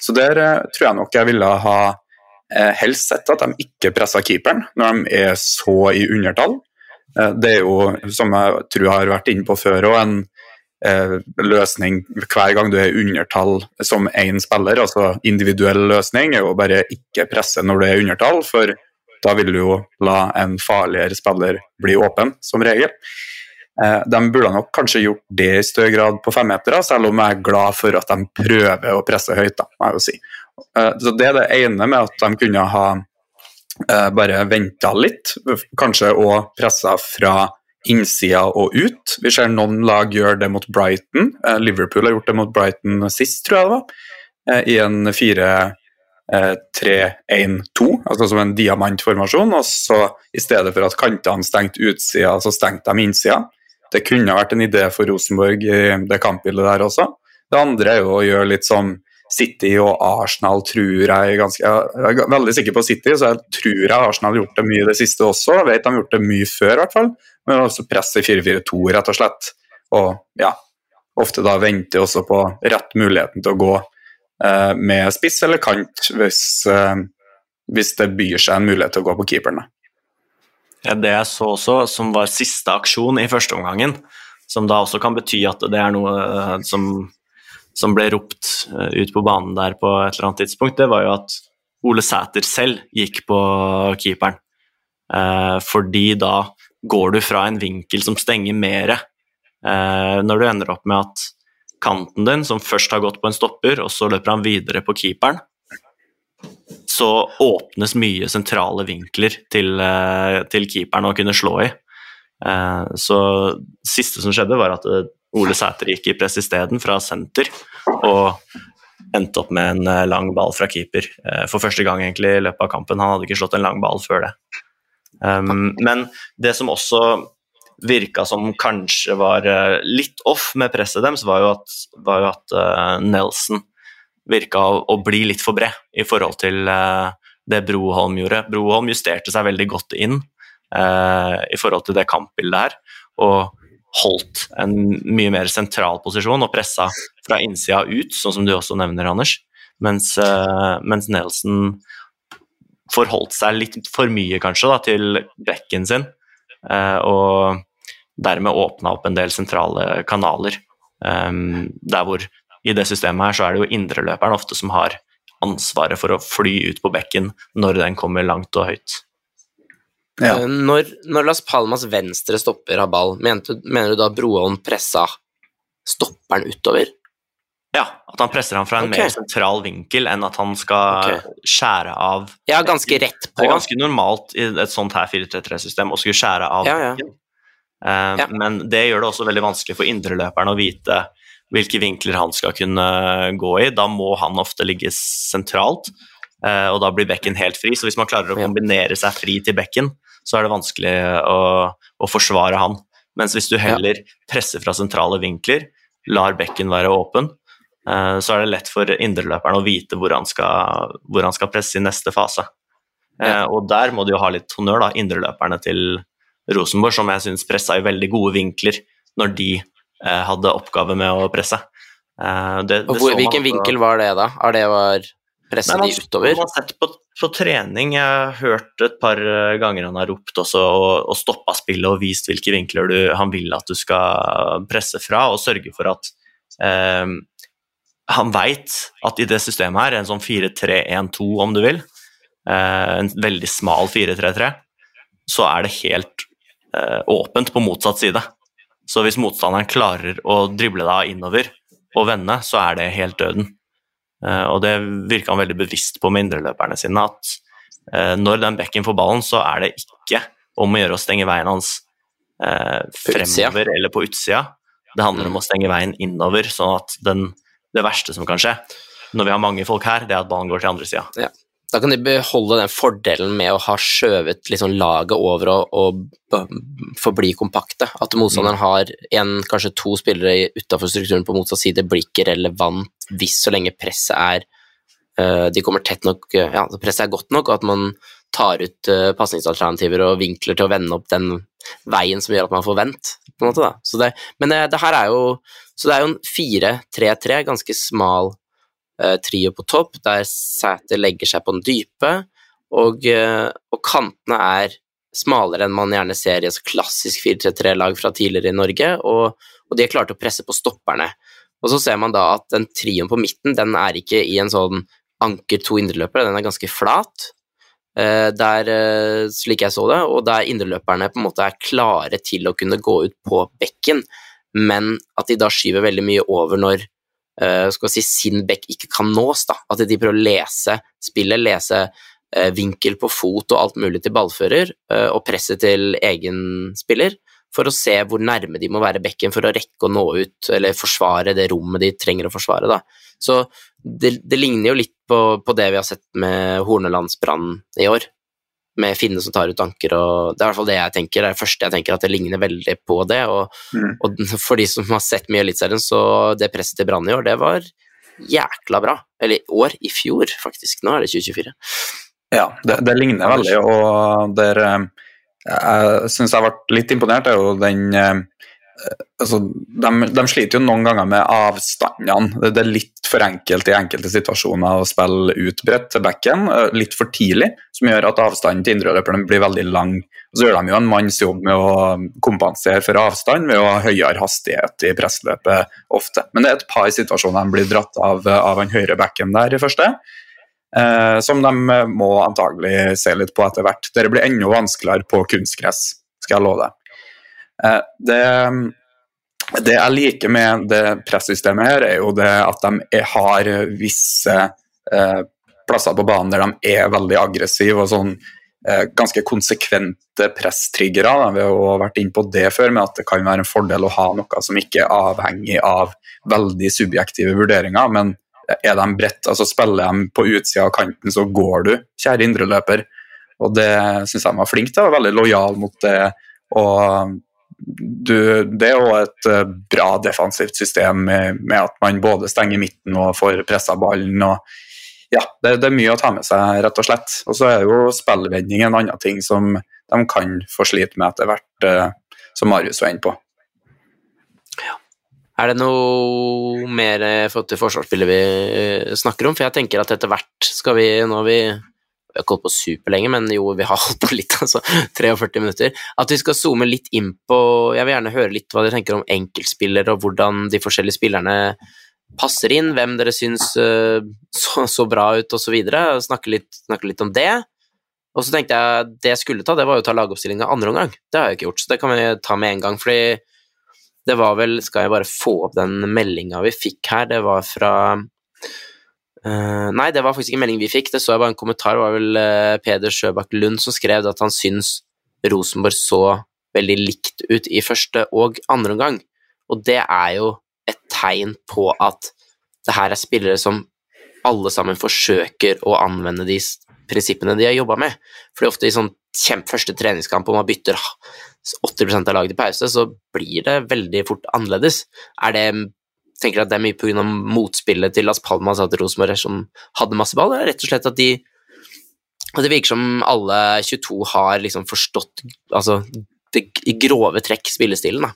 Så der eh, tror jeg nok jeg ville ha eh, helst sett at de ikke pressa keeperen når de er så i undertall. Eh, det er jo, som jeg tror jeg har vært inne på før, og en løsning hver gang du er undertall som én spiller. altså Individuell løsning er jo bare ikke presse når du er undertall, for da vil du jo la en farligere spiller bli åpen, som regel. Eh, de burde nok kanskje gjort det i større grad på femmetere, selv om jeg er glad for at de prøver å presse høyt. da, må jeg jo si. Eh, så Det er det ene med at de kunne ha eh, bare venta litt, kanskje og pressa fra innsida og ut. Vi ser noen lag gjøre det mot Brighton. Liverpool har gjort det mot Brighton sist, tror jeg det var, i en 4-3-1-2, altså som en diamantformasjon. Og så i stedet for at kantene stengte utsida, så stengte de innsida. Det kunne vært en idé for Rosenborg i det kampbildet der også. Det andre er jo å gjøre litt som City og Arsenal, tror jeg ganske Jeg er veldig sikker på City, så jeg tror jeg Arsenal har gjort det mye i det siste også. Jeg vet de har gjort det mye før, i hvert fall. Men også presse 4-4-2, rett og slett. Og ja, ofte da venter også på rett muligheten til å gå eh, med spiss eller kant hvis, eh, hvis det byr seg en mulighet til å gå på keeperen. Ja, det jeg så også, som var siste aksjon i første omgangen, som da også kan bety at det er noe eh, som, som ble ropt eh, ut på banen der på et eller annet tidspunkt, det var jo at Ole Sæter selv gikk på keeperen. Eh, fordi da går du fra en vinkel som stenger mer, eh, når du ender opp med at kanten din, som først har gått på en stopper, og så løper han videre på keeperen, så åpnes mye sentrale vinkler til, eh, til keeperen å kunne slå i. Eh, så siste som skjedde, var at eh, Ole Sæter gikk i press isteden, fra senter, og endte opp med en lang ball fra keeper. For første gang egentlig i løpet av kampen. Han hadde ikke slått en lang ball før det. Um, men det som også virka som kanskje var litt off med presset deres, var jo at, var jo at Nelson virka å, å, bli litt for bred i forhold til uh, det Broholm gjorde. Broholm justerte seg veldig godt inn uh, i forhold til det kampbildet her, og holdt en mye mer sentral posisjon og pressa fra innsida ut, sånn som du også nevner, Anders. Mens, uh, mens Nelson forholdt seg litt for mye, kanskje, da, til bekken sin, og dermed åpna opp en del sentrale kanaler. Um, der hvor i det systemet her så er det jo indreløperen ofte som har ansvaret for å fly ut på bekken når den kommer langt og høyt. Ja. Eh, når, når, Las Palmas venstre stopper har ball, mener, mener du da Broholm pressa stopperen utover? Ja, at han presser ham fra en okay. mer sentral vinkel enn at han skal okay. skjære av Ja, ganske rett på. Det er ganske normalt i et sånt her 4-3-3-system å skulle skjære av ja, ja. Uh, ja. Men det gjør det også veldig vanskelig for indreløperen å vite hvilke vinkler han skal kunne gå i. Da må han ofte ligge sentralt, uh, og da blir bekken helt fri. Så hvis man klarer å kombinere seg fri til bekken, så er det vanskelig å, å forsvare han. Mens hvis du heller presser fra sentrale vinkler, lar bekken være åpen, så er det lett for indreløperen å vite hvor han skal, hvor han skal presse i neste fase. Ja. Eh, og der må du jo ha litt honnør, da, indreløperne til Rosenborg, som jeg syns pressa i veldig gode vinkler når de Eh, hadde oppgave med å presse. Eh, det, og hvor, hvilken man, vinkel var det, da? Er det var presse de utover? Man har sett på, på, trening, jeg har hørt et par eh, ganger han har ropt også og, og stoppa spillet og vist hvilke vinkler du, han vil at du skal presse fra, og sørge for at eh, han veit at i det systemet her, en sånn 4-3-1-2 om du vil, eh, en veldig smal 4-3-3, så er det helt eh, åpent på motsatt side. Så hvis motstanderen klarer å drible deg innover og vende, så er det helt døden. Eh, og det virka han veldig bevisst på med indreløperne sine, at eh, når den bekken får ballen, så er det ikke om å gjøre å stenge veien hans eh, fremover eller på utsida. Det handler om å stenge veien innover, sånn at den, det verste som kan skje når vi har mange folk her, det er at ballen går til andre sida. Ja. Da kan de beholde den fordelen med å ha skjøvet liksom laget over og, og forbli kompakte. At motstanderen har en, kanskje to spillere utafor strukturen på motsatt side, blir ikke relevant hvis så lenge presset er uh, De kommer tett nok Ja, presset er godt nok, og at man tar ut uh, pasningsalternativer og vinkler til å vende opp den veien som gjør at man får vendt. på en måte da. Så det, men det, det her er jo Så det er jo en 4-3-3, ganske smal Eh, trio på topp, der Sæter legger seg på den dype, og, eh, og, kantene er smalere enn man gjerne ser i et klassisk 4-3-3-lag fra tidligere i Norge, og, og, de er klare til å presse på stopperne. Og så ser man da at den trioen på midten, den er ikke i en sånn anker to indreløpere, den er ganske flat. Eh, der, slik jeg så det, og der indreløperne på en måte er klare til å kunne gå ut på bekken, men at de da skyver veldig mye over når uh, skal si, sin bekk ikke kan nås. Da. At de prøver å lese spillet, lese vinkel på fot og alt mulig til ballfører, og presse til egen spiller, for å se hvor nærme de må være bekken for å rekke å nå ut, eller forsvare det rommet de trenger å forsvare. Da. Så det, det ligner jo litt på, på, det vi har sett med Hornelandsbrannen i år med Finne som tar ut anker, og det er i hvert fall det jeg tenker. Det er det første jeg tenker, at det ligner veldig på det. Og, mm. og <laughs> for de som har sett mye Eliteserien, så det presset til Brann i år, det var jækla bra. Eller i år, i fjor, faktisk. Nå er det 2024. Ja, det, det ligner veldig, og der eh, jeg syns jeg ble litt imponert, er jo den eh, altså, de, de, sliter jo noen ganger med avstandene. Det, det, er litt for enkelt i enkelte situasjoner å spille utbredt til bekken, eh, litt for tidlig, som gjør at avstanden til indreløperne blir veldig lang. Og så gjør de jo en manns jobb med å kompensere for avstand ved å ha høyere hastighet i pressløpet ofte. Men det er et par situasjoner de blir dratt av, av den høyre bekken der i første. Eh, som de må antagelig se litt på etter hvert. Dette blir enda vanskeligere på kunstgress, skal jeg love deg. Eh, det, det jeg liker med det pressystemet her, er jo det at de har visse eh, plasser på banen der de er veldig aggressive og sånn eh, ganske konsekvente presstriggere. Vi har vært inne på det før, med at det kan være en fordel å ha noe som ikke er avhengig av veldig subjektive vurderinger. men er de bredt, altså spiller de på utsida av kanten, så går du, kjære indreløper. Og det syns jeg de var flink til, og veldig lojal mot det. Og du, det er jo et uh, bra defensivt system med, med, at man både stenger midten og får pressa ballen. og ja, det, det, er mye å ta med seg, rett og slett. Og så er jo spillvending en annen ting som de kan få slite med etter hvert, uh, som Marius var inne på. Er det noe mer i forhold til forsvarsspillet vi eh, snakker om? For jeg tenker at etter hvert skal vi Nå vi vi har ikke holdt på superlenge, men jo, vi har <laughs> holdt på litt, altså 43 minutter. At vi skal zoome litt inn på Jeg vil gjerne høre litt hva dere tenker om enkeltspillere, og hvordan de forskjellige spillerne passer inn, hvem dere syns uh, så, så, bra ut, osv. Snakke, litt, snakke litt om det. Og så tenkte jeg det jeg skulle ta, det var jo å ta lagoppstillinga andre omgang. Det har jeg ikke gjort, så det kan vi ta med en gang. fordi det var vel Skal jeg bare få opp den meldinga vi fikk her? Det var fra Uh, nei, det var faktisk ikke melding vi fikk, det så jeg bare en kommentar. Det var vel uh, Peder Sjøbakk Lund som skrev at han syns Rosenborg så veldig likt ut i første og andre omgang. Og det er jo et tegn på at det her er spillere som alle sammen forsøker å anvende de prinsippene de har jobba med. For ofte i sånn kjempe første treningskamp og man bytter 80% av laget til pause, så blir det veldig fort annerledes. Er det tenker at det er mye pga. motspillet til Las Palmas at Rosenborg som hadde masse ball, rett og slett at de at det virker som alle 22 har liksom forstått altså, det, grove trekk spillestilen, da.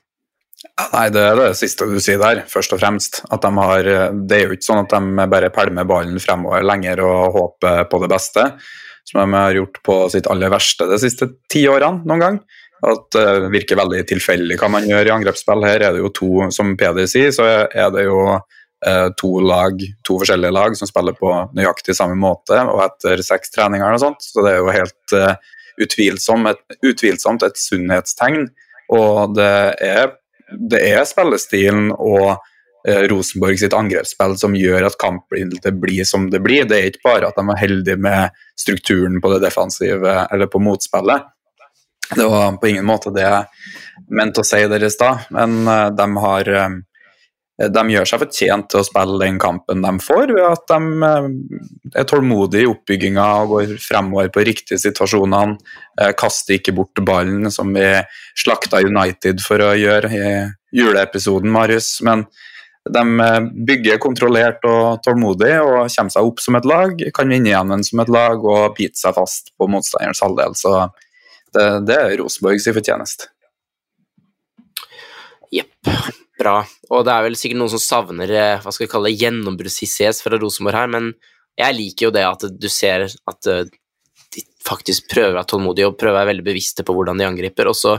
Nei, det er det siste du sier der, først og fremst. At de har, det er jo ikke sånn at de bare pælmer ballen fremover lenger og håper på det beste, som de har gjort på sitt aller verste de siste ti årene noen gang. At det uh, virker veldig tilfeldig hva man gjør i angrepsspill. Her er det jo to, som Peder sier, så er det jo uh, to lag, to forskjellige lag som spiller på nøyaktig samme måte og etter seks treninger og sånt. Så det er jo helt uh, utvilsomt et, utvilsomt et sunnhetstegn. Og det er, det er spillestilen og eh, Rosenborg sitt angrepsspill som gjør at kampbildet blir som det blir. Det er ikke bare at de er heldige med strukturen på det defensive eller på motspillet. Det var på ingen måte det jeg mente å si deres da, men uh, de har uh, de gjør seg fortjent til å spille den kampen de får, ved at de uh, er tålmodige i oppbygginga og går fremover på riktige situasjonene. Kaster ikke bort ballen, som vi slakta United for å gjøre i juleepisoden, Marius. Men de bygger kontrollert og tålmodig og kommer seg opp som et lag, kan vinne igjen som et lag og bite seg fast på motstanderens halvdel. Så det, det er Rosenborgs fortjeneste. Jepp. Bra. Og det er vel sikkert noen som savner eh, hva skal vi kalle gjennombruddshissighet fra Rosenborg her, men jeg liker jo det at du ser at eh, de faktisk prøver å være tålmodige og prøver å være veldig bevisste på hvordan de angriper, og så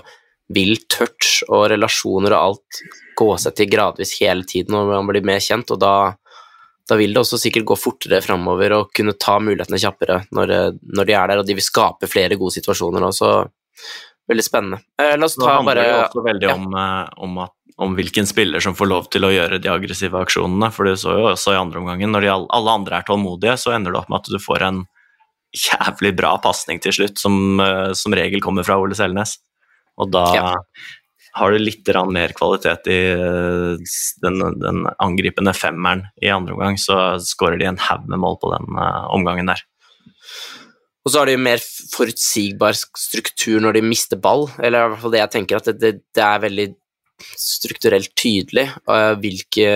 vil touch og relasjoner og alt gå seg til gradvis hele tiden når man blir mer kjent, og da, da vil det også sikkert gå fortere framover og kunne ta mulighetene kjappere når, når, de er der, og de vil skape flere gode situasjoner også. Veldig spennende. Eh, la oss ta det handler også veldig om, om, at, om, hvilken spiller som får lov til å gjøre de aggressive aksjonene. For du så jo også i andre omgangen, når de, alle andre er tålmodige, så ender det opp med at du får en jævlig bra pasning til slutt, som som regel kommer fra Ole Selnes. Og da ja. Har du litt mer kvalitet i den, den, angripende femmeren i andre omgang, så skårer de en haug med mål på den omgangen der. Og så har de mer forutsigbar struktur når de mister ball, eller i hvert fall det jeg tenker, at det, det, det er veldig strukturelt tydelig uh, hvilke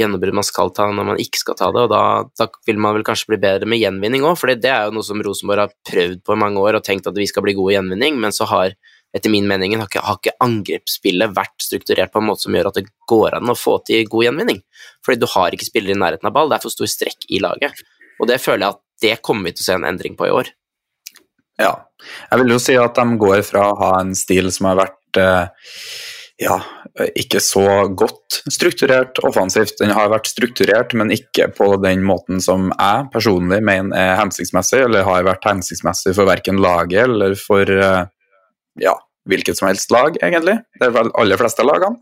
gjennombrudd man skal ta når man ikke skal ta det, og da, da vil man vel kanskje bli bedre med gjenvinning òg, for det er jo noe som Rosenborg har prøvd på i mange år og tenkt at vi skal bli gode i gjenvinning, men så har etter min mening har ikke, har ikke angrepsspillet vært strukturert på en måte som gjør at det går an å få til god gjenvinning, fordi du har ikke spillere i nærheten av ball, det er for stor strekk i laget, og det føler jeg at det kommer vi til å se en endring på i år. Ja, jeg vil jo si at de går fra å ha en stil som har vært eh, ja, ikke så godt strukturert offensivt. Den har vært strukturert, men ikke på den måten som jeg personlig mener er hensiktsmessig, eller har vært hensiktsmessig for verken laget eller for eh, ja, hvilket som helst lag, egentlig. Det er vel aller fleste lagene.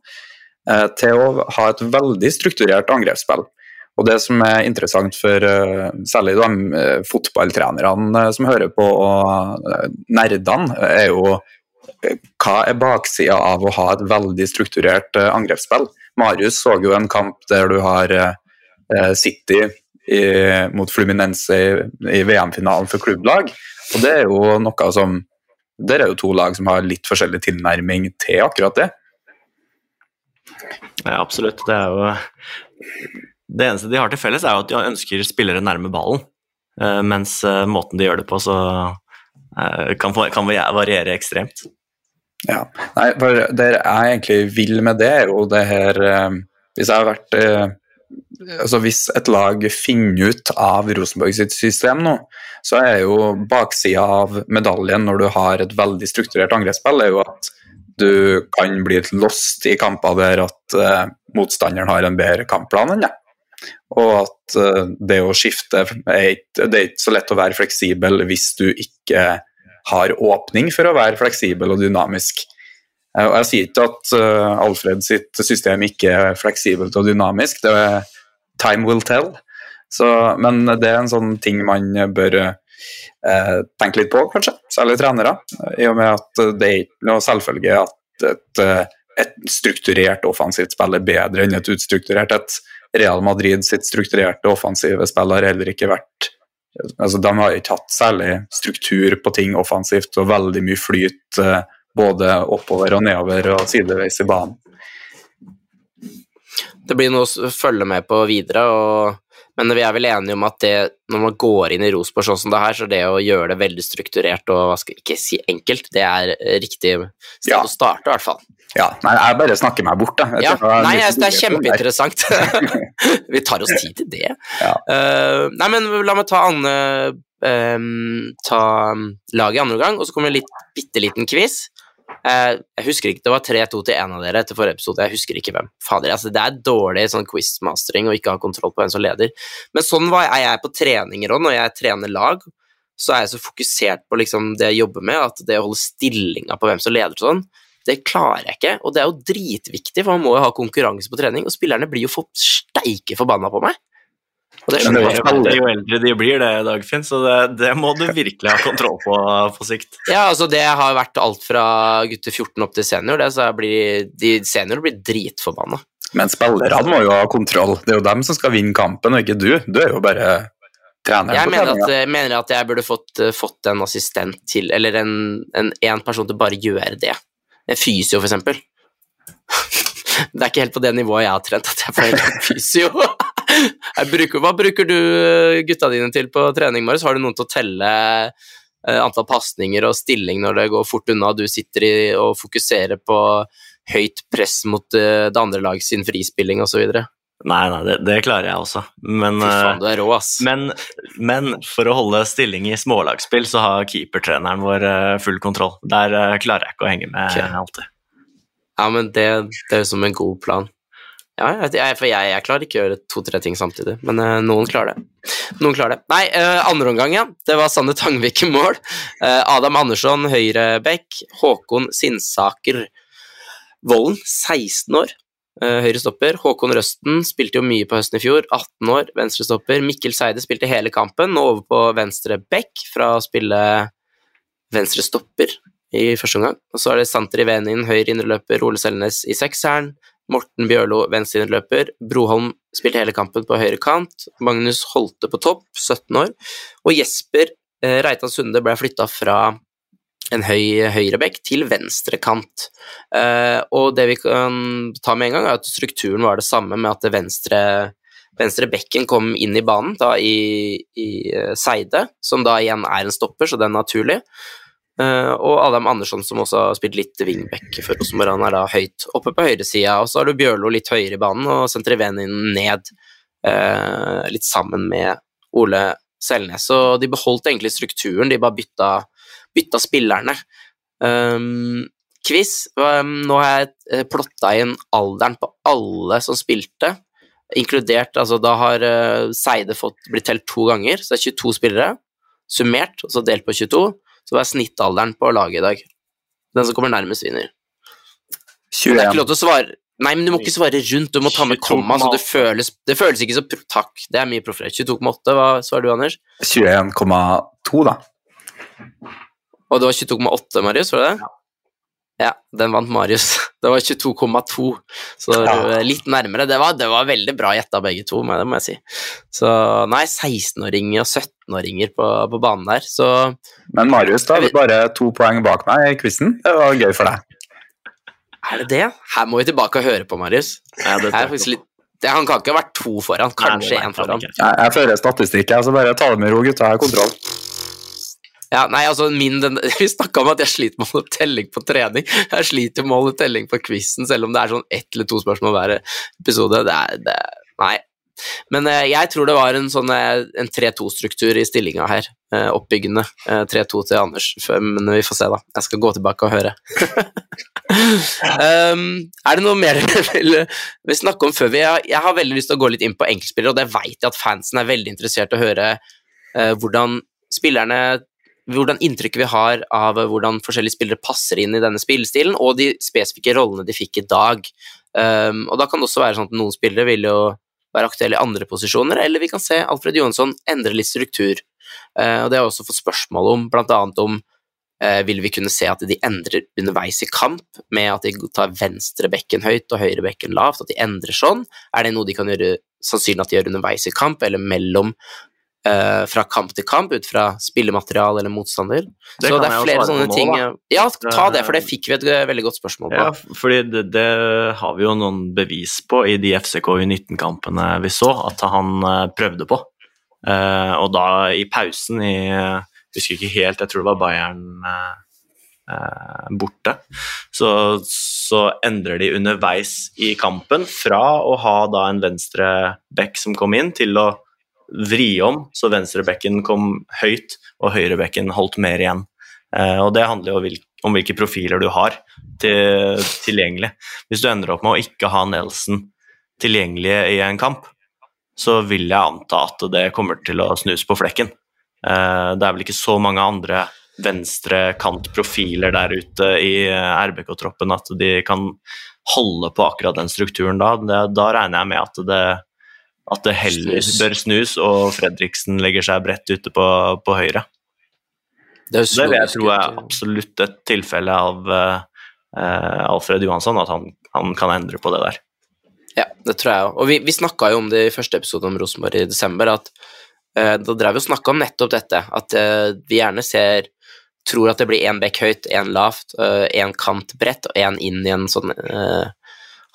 Eh, til å ha et veldig strukturert angrepsspill. Og Det som er interessant for uh, særlig de uh, fotballtrenerne uh, som hører på, og nerdene, er jo hva er baksida av å ha et veldig strukturert angrepsspill? Marius så jo en kamp der du har City i, mot Fluminense i, i VM-finalen for klubblag. og det er jo noe som Der er jo to lag som har litt forskjellig tilnærming til akkurat det. Ja, absolutt. Det er jo det eneste de har til felles, er jo at de ønsker spillere nærme ballen. Uh, mens uh, måten de gjør det på, så uh, kan, kan, variere ekstremt. Ja. Nei, for det jeg egentlig vil med det, er jo det her Hvis jeg har vært altså Hvis et lag finner ut av Rosenborg sitt system nå, så er jo baksida av medaljen når du har et veldig strukturert angrepsspill, er jo at du kan bli lost i kamper der at motstanderen har en bedre kampplan enn deg. Og at uh, det å skifte er ikke, Det er ikke så lett å være fleksibel hvis du ikke har åpning for å være fleksibel og dynamisk. Uh, og Jeg sier ikke at uh, Alfred sitt system ikke er fleksibelt og dynamisk, det er time will tell. Så, men det er en sånn ting man bør tenke litt på, kanskje, særlig trenere. I og med at det er ikke noe selvfølge at et, et strukturert offensivt spill er bedre enn et utstrukturert et. Real Madrid sitt strukturerte offensive spill har heller ikke vært altså De har ikke hatt særlig struktur på ting offensivt og veldig mye flyt eh, både oppover og nedover og sideveis i banen. Det blir noe å følge med på videre, og, men vi er vel enige om at det, når man går inn i Rosenborg sånn som det her, så det å gjøre det veldig strukturert og hva skal ikke si enkelt, det er riktig sted ja. å starte, i hvert fall. Ja, nei, jeg bare snakker meg bort, jeg. Ja, nei, jeg, det er kjempeinteressant. <laughs> Vi tar oss tid til det. Ja. Uh, nei, men la meg ta Anne um, Ta laget i andre omgang, og så kommer en bitte liten quiz. Uh, jeg husker ikke, Det var 3-2 til én av dere etter forrige episode. Jeg husker ikke hvem. Fader, altså, Det er dårlig sånn quizmastering å ikke ha kontroll på hvem som leder. Men sånn var, er jeg på treninger òg, når jeg trener lag. så er jeg så fokusert på liksom det jeg jobber med, at det å holde stillinga på hvem som leder sånn, det klarer jeg ikke. Og det er jo dritviktig, for man må jo ha konkurranse på trening, og spillerne blir jo for steike forbanna på meg. Og det Men det er jo. eldre de blir, det, Dagfinn, så det, det må du virkelig ha kontroll på på sikt. Ja, altså det har vært alt fra gutter 14 opp til senior, det, så jeg blir, de seniorer blir dritforbanna. Men spillerne må jo ha kontroll. Det er jo dem som skal vinne kampen, og ikke du. Du er jo bare treneren Jeg mener at, mener at jeg burde fått, eh, fått en assistent til, eller en, en, en person til bare å gjøre det. En fysio, for eksempel. <laughs> Det er ikke helt på det nivået jeg har trent at jeg får en fysio. <laughs> Bruker, hva bruker du eh, gutta dine til på trening, Marius? Har du noen til å telle eh, antall pasninger og stilling når det går fort unna, du sitter i, og fokuserer på høyt press mot eh, det andre lag sin frispilling osv.? Nei, nei, det, det klarer jeg også. Men, faen, du rå, men, men for å holde stilling i smålagsspill, så har keepertreneren vår full kontroll. Der klarer jeg ikke å henge med okay. alltid. Ja, men det, det er som en god plan. Ja, for jeg, jeg klarer ikke å gjøre to-tre ting samtidig, men uh, noen klarer det. Noen klarer det. Nei, uh, andre omgang, ja. Det var Sander Tangvik i mål. Uh, Adam Andersson, høyrebekk. Håkon Sinnsaker Volden, 16 år. Uh, høyre stopper. Håkon Røsten spilte jo mye på høsten i fjor, 18 år, venstre stopper. Mikkel Seide spilte hele kampen, nå over på venstre bekk fra å spille venstre stopper i første omgang. Og så er det Santer Ivenin, høyre indreløper, Ole Selnes i sekseren. Morten Bjørlo, venstreindløper. Broholm spilte hele kampen på høyre kant. Magnus Holte på topp, 17 år. Og Jesper eh, Reitan Sunde ble flytta fra en høy høyrebekk til venstre kant. Eh, og det vi kan ta med en gang, er at strukturen var det samme med at venstre Venstre bekken kom inn i banen da i, i eh, Seide, som da igjen er en stopper, så det er naturlig. Eh, og Adam Andersson, som også har spilt litt wingback for Rosenborg, han er da høyt oppe på høyresida. Og så har du Bjørlo litt høyere i banen, og Sentrivenin ned, eh, litt sammen med Ole Selnes. Så de beholdt egentlig strukturen, de bare bytta, bytta spillerne. Um, quiz. Um, nå har jeg eh, plotta inn alderen på alle som spilte, inkludert altså Da har uh, Seide fått blitt telt to ganger, så det er 22 spillere, summert, og så delt på 22. Så hva er snittalderen på laget i dag? Den som kommer nærmest, vinner. 21. det er ikke lov til å svare Nei, men du må ikke svare rundt, du må ta med komma, så det føles, det føles ikke så pro- Takk, det er mye proffere. 22,8, hva svarer du, Anders? 21,2, da. Og det var 22,8, Marius, var det det? Ja, den vant Marius. <laughs> Det var 22,2, så Ja. er litt nærmere. Det var, det var veldig bra gjetta, begge to, det må jeg si. Så nei, 16-åringer og 17-åringer på, på banen der, så Men Marius, da vi bare to poeng bak meg i quizen. Det var gøy for deg. er det det? Her må vi tilbake og høre på, Marius. Ja, det er faktisk litt, det, han kan ikke ha vært to foran, kanskje én foran. Jeg, jeg fører statistikk, jeg, så bare ta det med ro, gutta. Jeg har kontroll. Ja, nei, altså min, den, <laughs> Vi snakka om at jeg sliter med å holde telling på trening. Jeg sliter med å holde telling på quizen, selv om det er sånn ett eller to spørsmål hver episode. Det er, det, nei. Men eh, jeg tror det var en sånn eh, en 3-2-struktur i stillinga her. Eh, oppbyggende. Eh, 3-2 til Anders, men vi får se, da. Jeg skal gå tilbake og høre. <laughs> um, er det noe mer <laughs> dere vil, snakke om før vi Jeg har veldig lyst til å gå litt inn på enkeltspillere, og det vet jeg at fansen er veldig interessert i å høre eh, hvordan spillerne hvordan inntrykket vi har av hvordan forskjellige spillere passer inn i denne spillestilen, og de spesifikke rollene de fikk i dag. Um, og da kan det også være sånn at noen spillere vil jo være aktuelle i andre posisjoner, eller vi kan se Alfred Johansson endre litt struktur. Uh, og det har jeg også fått spørsmål om, blant annet om uh, vil vi kunne se at de endrer underveis i kamp, med at de tar venstre bekken høyt og høyre bekken lavt, at de endrer sånn? Er det noe de kan gjøre sannsynlig at de gjør underveis i kamp, eller mellom eh, fra kamp til kamp, ut fra spillematerial eller motstander. Det så det er flere sånne nå, ting da. Ja, ta det, for det fikk vi et eh, veldig godt spørsmål på. Ja, fordi det, det har vi jo noen bevis på i de FCK U19-kampene vi så, at han eh, prøvde på. Uh, og da i pausen i Jeg husker ikke helt, jeg tror det var Bayern eh, eh, borte. Så, så endrer de underveis i kampen fra å ha da en venstre back som kom inn, til å vri om så venstrebekken kom høyt og høyrebekken holdt mer igjen. Eh, og det handler jo hvil- om hvilke profiler du har til, tilgjengelig. Hvis du ender opp med å ikke ha Nelson tilgjengelig i en kamp, så vil jeg anta at det kommer til å snus på flekken. Eh, det er vel ikke så mange andre venstre kantprofiler der ute i eh, RBK-troppen at de kan holde på akkurat den strukturen da. Da regner jeg med at det, at det heller Snus. bør snus, og Fredriksen legger seg bredt ute på, på høyre. Det, Det vil jeg tro er absolutt et tilfelle av eh, Alfred Johansson, at han, han kan endre på det der. Ja, det tror jeg òg. Og vi, vi snakka jo om det i første episode om Rosenborg i desember, at uh, da drev vi og snakka om nettopp dette, at uh, vi gjerne ser Tror at det blir én bekk høyt, én lavt, én kant bredt og én inn i en sånn half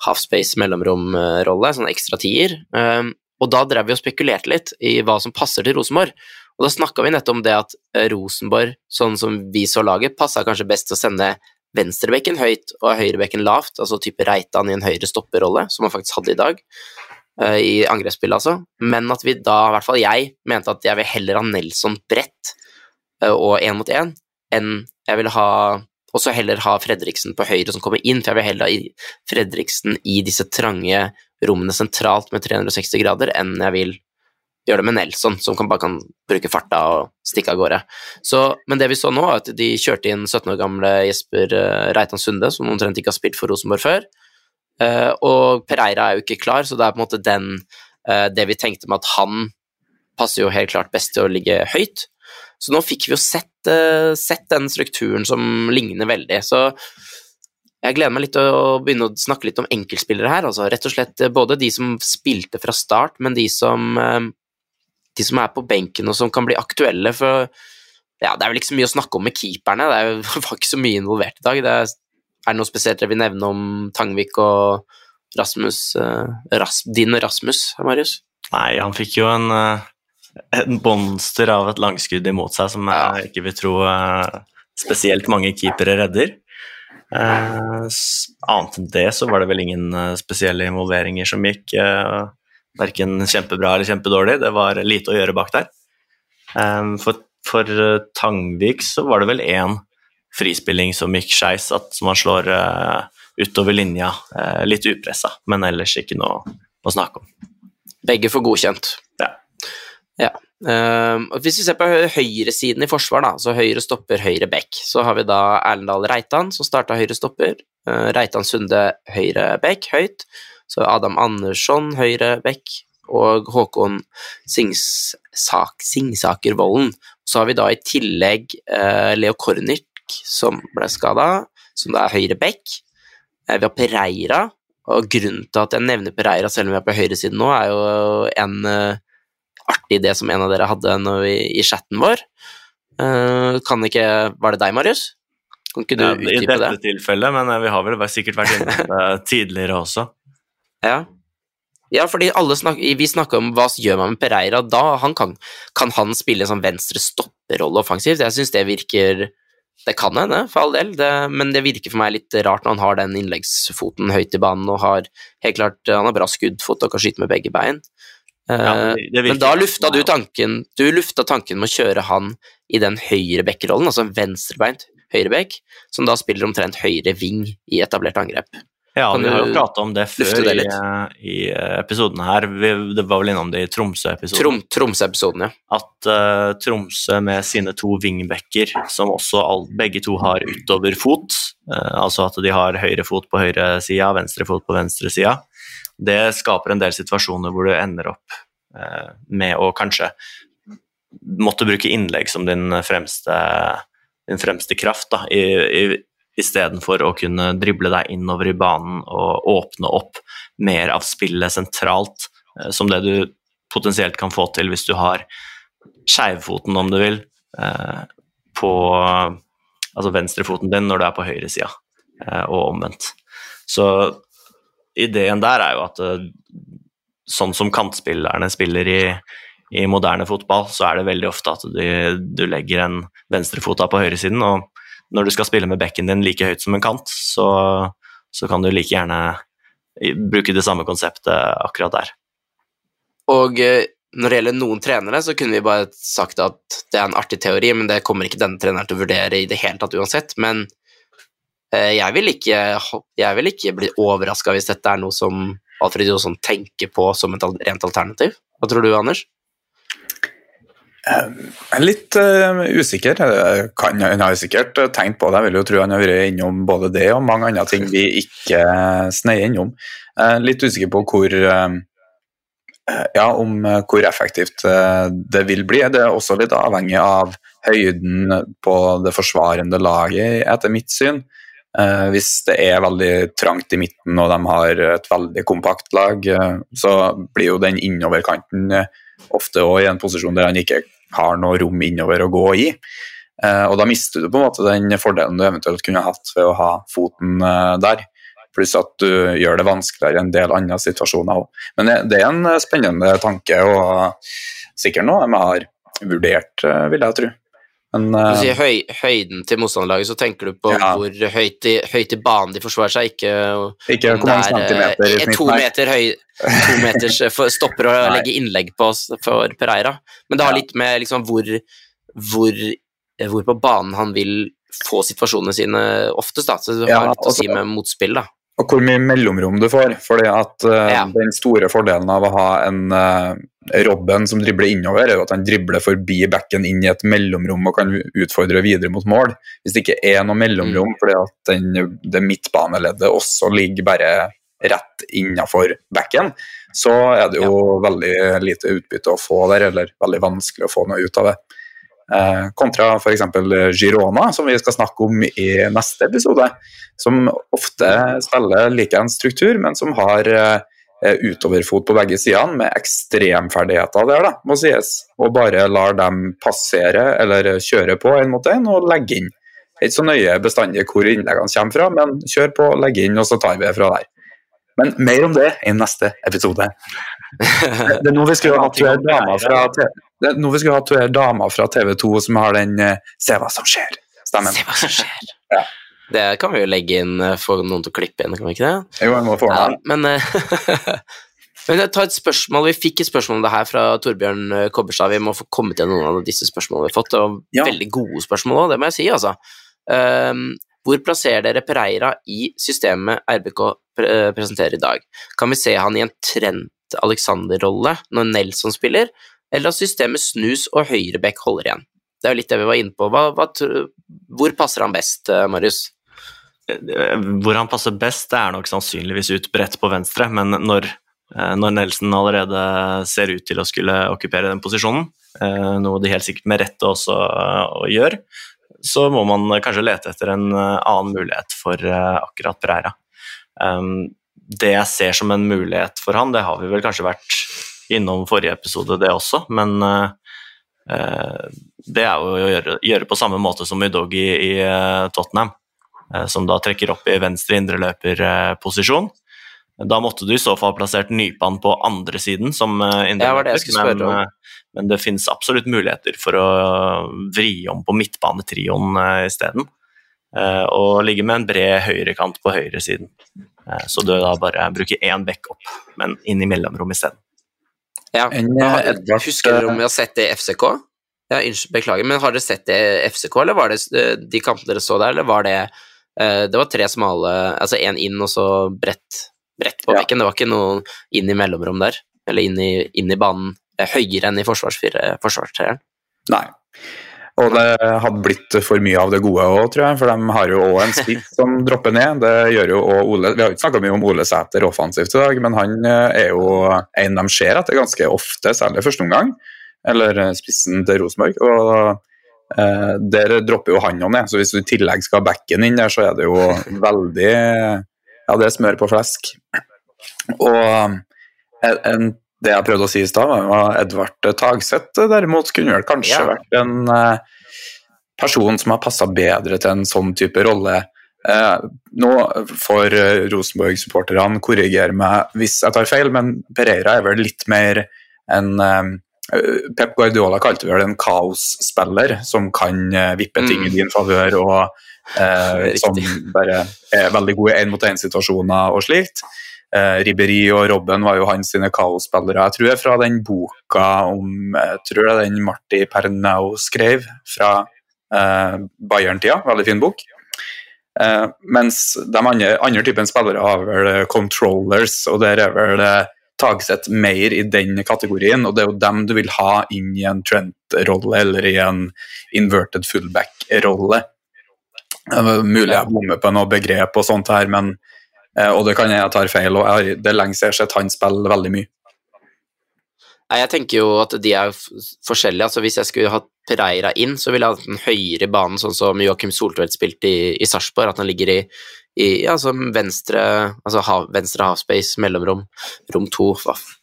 halfspace mellomrom-rolle, sånn ekstra tier. Eh, og da drev vi og spekulerte litt i hva som passer til Rosenborg. Og da snakka vi nettopp om det at eh, Rosenborg, sånn som vi så laget, passa kanskje best til å sende venstrebekken høyt og høyrebekken lavt, altså type Reitan i en høyre stopperrolle, som han faktisk hadde i dag, eh, i angrepsspillet altså, men at vi da, i hvert fall jeg, mente at jeg vil heller ha Nelson bredt eh, og én mot én, enn jeg vil ha og så heller ha Fredriksen på høyre som kommer inn, for jeg vil heller ha Fredriksen i disse trange rommene sentralt med 360 grader, enn jeg vil gjøre det med Nelson, som bare kan bruke farta og stikke av gårde. Så, men det vi så nå, er at de kjørte inn 17 år gamle Jesper uh, Reitan Sunde, som omtrent ikke har spilt for Rosenborg før. Eh, og Pereira er jo ikke klar, så det er på en måte den eh, Det vi tenkte med at han passer jo helt klart best til å ligge høyt. Så nå fikk vi jo sett, eh, sett den strukturen som ligner veldig. Så jeg gleder meg litt til å begynne å snakke litt om enkeltspillere her. Altså rett og slett eh, både de som spilte fra start, men de som, eh, de som er på benken og som kan bli aktuelle. For ja, det er vel ikke så mye å snakke om med keeperne. Det er <laughs> var ikke så mye involvert i dag. Det er, er det noe spesielt dere vil nevne om Tangvik og Rasmus Ras, Din Rasmus, Marius? Nei, han fikk jo en, eh, en monster av et langskudd imot seg som jeg ikke vil tro eh, spesielt mange keepere redder. Uh, annet enn det så var det vel ingen eh, spesielle involveringer som gikk uh, verken kjempebra eller kjempedårlig. Det var lite å gjøre bak der. Um, for for Tangvik så var det vel én frispilling som gikk skeis, at- som han slår utover linja, litt upressa, men ellers ikke noe å snakke om. Begge får godkjent. Ja. Og hvis vi ser på høyresiden i forsvar, da, så høyre stopper, høyre back, så har vi da Erlendal Reitan, som starta høyre stopper. Uh, Reitan Sunde høyre back, høyt. Så Adam Andersson høyre back, og Håkon Singsak, Singsaker Vollen. Så har vi da i tillegg uh, Leo Kornic, som ble skada, som da er høyre back. Uh, vi har Pereira, og grunnen til at jeg nevner Pereira selv om vi er på høyresiden nå, er jo en eh, artig idé som en av dere hadde vi, i chatten vår. Uh, kan ikke Var det deg, Marius? Kan ikke du Ja, I dette det? tilfellet, men eh, vi har vel sikkert vært inne på <laughs> det tidligere også. Ja. ja, fordi snak vi snakka om hva gjør man med Pereira da. Han kan, kan han spille en sånn venstre stopperrolle offensivt? Jeg syns det virker Det kan hende, for all del, det, men det virker for meg litt rart når han har den innleggsfoten høyt i banen og har helt klart Han har bra skuddfot og kan skyte med begge bein. Eh, Ja, det- det men da lufta du tanken Du lufta tanken med å kjøre han i den høyre bekkerollen, altså en venstrebeint høyrebekk, som da spiller omtrent høyre ving i etablert angrep. Ja, Kan vi har jo prata om det før det i, eh, i episoden her. Vi, det var vel innom det i Tromsø-episoden. Trom, Tromsø-episoden, ja. At uh, Tromsø med sine to vingbekker, som også all, begge to har utover fot, uh, altså at de har høyre fot på høyre sida, venstre fot på venstre sida, det skaper en del situasjoner hvor du ender opp eh, med å kanskje måtte bruke innlegg som din fremste, din fremste kraft, da, i, i, istedenfor å kunne drible deg innover i banen og åpne opp mer av spillet sentralt, eh, som det du potensielt kan få til hvis du har skeivfoten, om du vil, eh, på altså venstrefoten din når du er på høyresida, og omvendt. Så ideen der er jo at eh, sånn som kantspillerne spiller i, i moderne fotball, så er det veldig ofte at du, du legger en venstrefota på høyresiden, og når du skal spille med bekken din like høyt som en kant, så, så kan du like gjerne bruke det samme konseptet akkurat der. Og eh, når det gjelder noen trenere, så kunne vi bare sagt at det er en artig teori, men det kommer ikke denne treneren til å vurdere i det hele tatt uansett. Men jeg vil ikke, jeg vil ikke bli overraska hvis dette er noe som Alfred Jonsson tenker på som et rent alternativ. Hva tror du, Anders? Jeg er litt uh, usikker. Kan, han har sikkert tenkt på det. Jeg vil jo tro han har vært innom både det og mange andre ting vi ikke sneier innom. Er litt usikker på hvor uh, ja, om hvor effektivt uh, det vil bli. Det er også litt avhengig av høyden på det forsvarende laget, etter mitt syn. Hvis det er veldig trangt i midten og de har et veldig kompakt lag, så blir jo den innoverkanten ofte òg i en posisjon der han ikke har noe rom innover å gå i. Eh, og da mister du på en måte den fordelen du eventuelt kunne hatt ved å ha foten eh, der. Pluss at du gjør det vanskeligere i en del andre situasjoner òg. Men det er en spennende tanke, og sikkert noe de har vurdert, eh, vil jeg tro. Men, uh, du sier høy, høyden til motstanderlaget, så tenker du på ja. hvor høyt i, høyt i, banen de forsvarer seg, ikke, ikke hvor mange centimeter i snitt. To meter høy, to <laughs> meters stopper å legge innlegg på oss for Pereira. Men det har litt med liksom hvor, hvor, hvor på banen han vil få situasjonene sine oftest, da. Så det har litt å si med motspill, da. Og hvor mye mellomrom du får. fordi at uh, ja. Den store fordelen av å ha en uh, Robben som dribler innover, er jo at han dribler forbi bekken inn i et mellomrom og kan utfordre videre mot mål. Hvis det ikke er noe mellomrom mm. fordi at den, det midtbaneleddet også ligger bare rett innafor bekken, så er det jo ja. veldig lite utbytte å få der, eller veldig vanskelig å få noe ut av det. Eh, kontra f.eks. Girona, som vi skal snakke om i neste episode. Som ofte spiller like en struktur, men som har eh, utoverfot på begge sidene med ekstremferdigheter der, da, må sies. Og bare lar dem passere eller kjøre på en mot en og legge inn. Det er ikke så nøye bestandig hvor innleggene kommer fra, men kjør på, legg inn, og så tar vi det fra der. Men mer om det i neste episode. <laughs> Det er nå vi skulle hatt hatt dama fra TV 2 som har den uh, 'Se hva som skjer'-stemmen. Se hva som skjer. ja. Det kan vi jo legge inn, for få noen til å klippe inn, kan vi ikke det? Jo, jeg må få. Ja, men, uh, <laughs> men jeg tar et spørsmål, Vi fikk et spørsmål om det her fra Torbjørn Kobberstad. Vi må få kommet til noen av disse spørsmålene vi har fått. Det var ja. veldig gode spørsmål òg, det må jeg si, altså. Um, hvor plasserer dere Pereira i systemet RBK eh, presenterer i dag? Kan vi se han i en Trent Alexander-rolle når Nelson spiller, eller at systemet snus og høyrebekk holder igjen? Det er jo litt det vi var inne på. Hva, hva, hvor passer han best, eh, Marius? Eh, hvor han passer best, det er nok sannsynligvis ut bredt på venstre, men når, når Nelson allerede ser ut til å skulle okkupere den posisjonen, noe de helt sikkert med rette også gjør, så må man kanskje lete etter en eh, annen mulighet for eh, akkurat Pereira. Um, det jeg ser som en mulighet for han, det har vi vel kanskje vært innom forrige episode, det også, men det er jo å gjøre, gjøre, på samme måte som Udogi i Tottenham, som da trekker opp i venstre indreløperposisjon. Da måtte du i så fall plassert Nypan på andre siden som indreløper, men, men det finnes absolutt muligheter for å vri om på midtbanetrioen isteden. Og ligge med en bred høyrekant på høyresiden. siden. så du da bare bruker én back opp, men inn i mellomrom isteden. Ja. jeg husker dere om vi har sett det i FCK? Ja, beklager, men har dere sett det i FCK, eller var det de kampene dere så der, eller var det Det var tre smale Altså én inn og så bredt, bredt på bekken, det var ikke noe inn i mellomrom der? Eller inn i, inn i banen høyere enn i forsvarstreeren. Nei. Og det hadde blitt for mye av det gode òg, tror jeg. For de har jo òg en spiss som dropper ned. Det gjør jo også Ole Vi har ikke snakka mye om Ole Sæter offensivt i dag, men han eh, er jo en de ser etter ganske ofte, særlig første omgang. Eller eh, spissen til Rosenborg. Og eh, der dropper jo han òg ned. Så hvis du i tillegg skal ha bekken inn der, så er det jo veldig Ja, det er smør på flesk. Og eh, en det jeg prøvde å si i stad, var Edvard Tagseth derimot kunne vel kanskje ja. vært en uh, person som har passa bedre til en sånn type rolle. Eh, nå får Rosenborg-supporterne korrigere meg hvis jeg tar feil, men Pereira er vel litt mer en Pep Guardiola kalte vel en kaosspiller som kan vippe ting i mm. din favør og som <laughs> bare er veldig god i én-mot-én-situasjoner og slikt. Eh, Ribberi og Robben var jo hans sine kaosspillere. Jeg tror det er fra den boka om jeg tror det er den Marti Pernau skrev fra eh, Bayern-tida. Veldig fin bok. Eh, mens de andre, andre typen spillere har vel controllers, og der er vel eh, Tagseth mer i den kategorien, og det er jo dem du vil ha inn i en Trent-rolle eller i en inverted fullback-rolle. Mulig jeg bommer på noe begrep og sånt her, men, eh, og det kan jeg tar feil. og Det er lenge siden jeg har sett han spille veldig mye. Nei, jeg tenker jo at de er forskjellige. altså Hvis jeg skulle hatt Pereira inn, så ville jeg hatt den høyere banen, sånn som Joakim Soltvedt spilte i, i Sarpsborg. At han ligger i, i altså venstre altså hav, venstre havspace, mellomrom, rom to.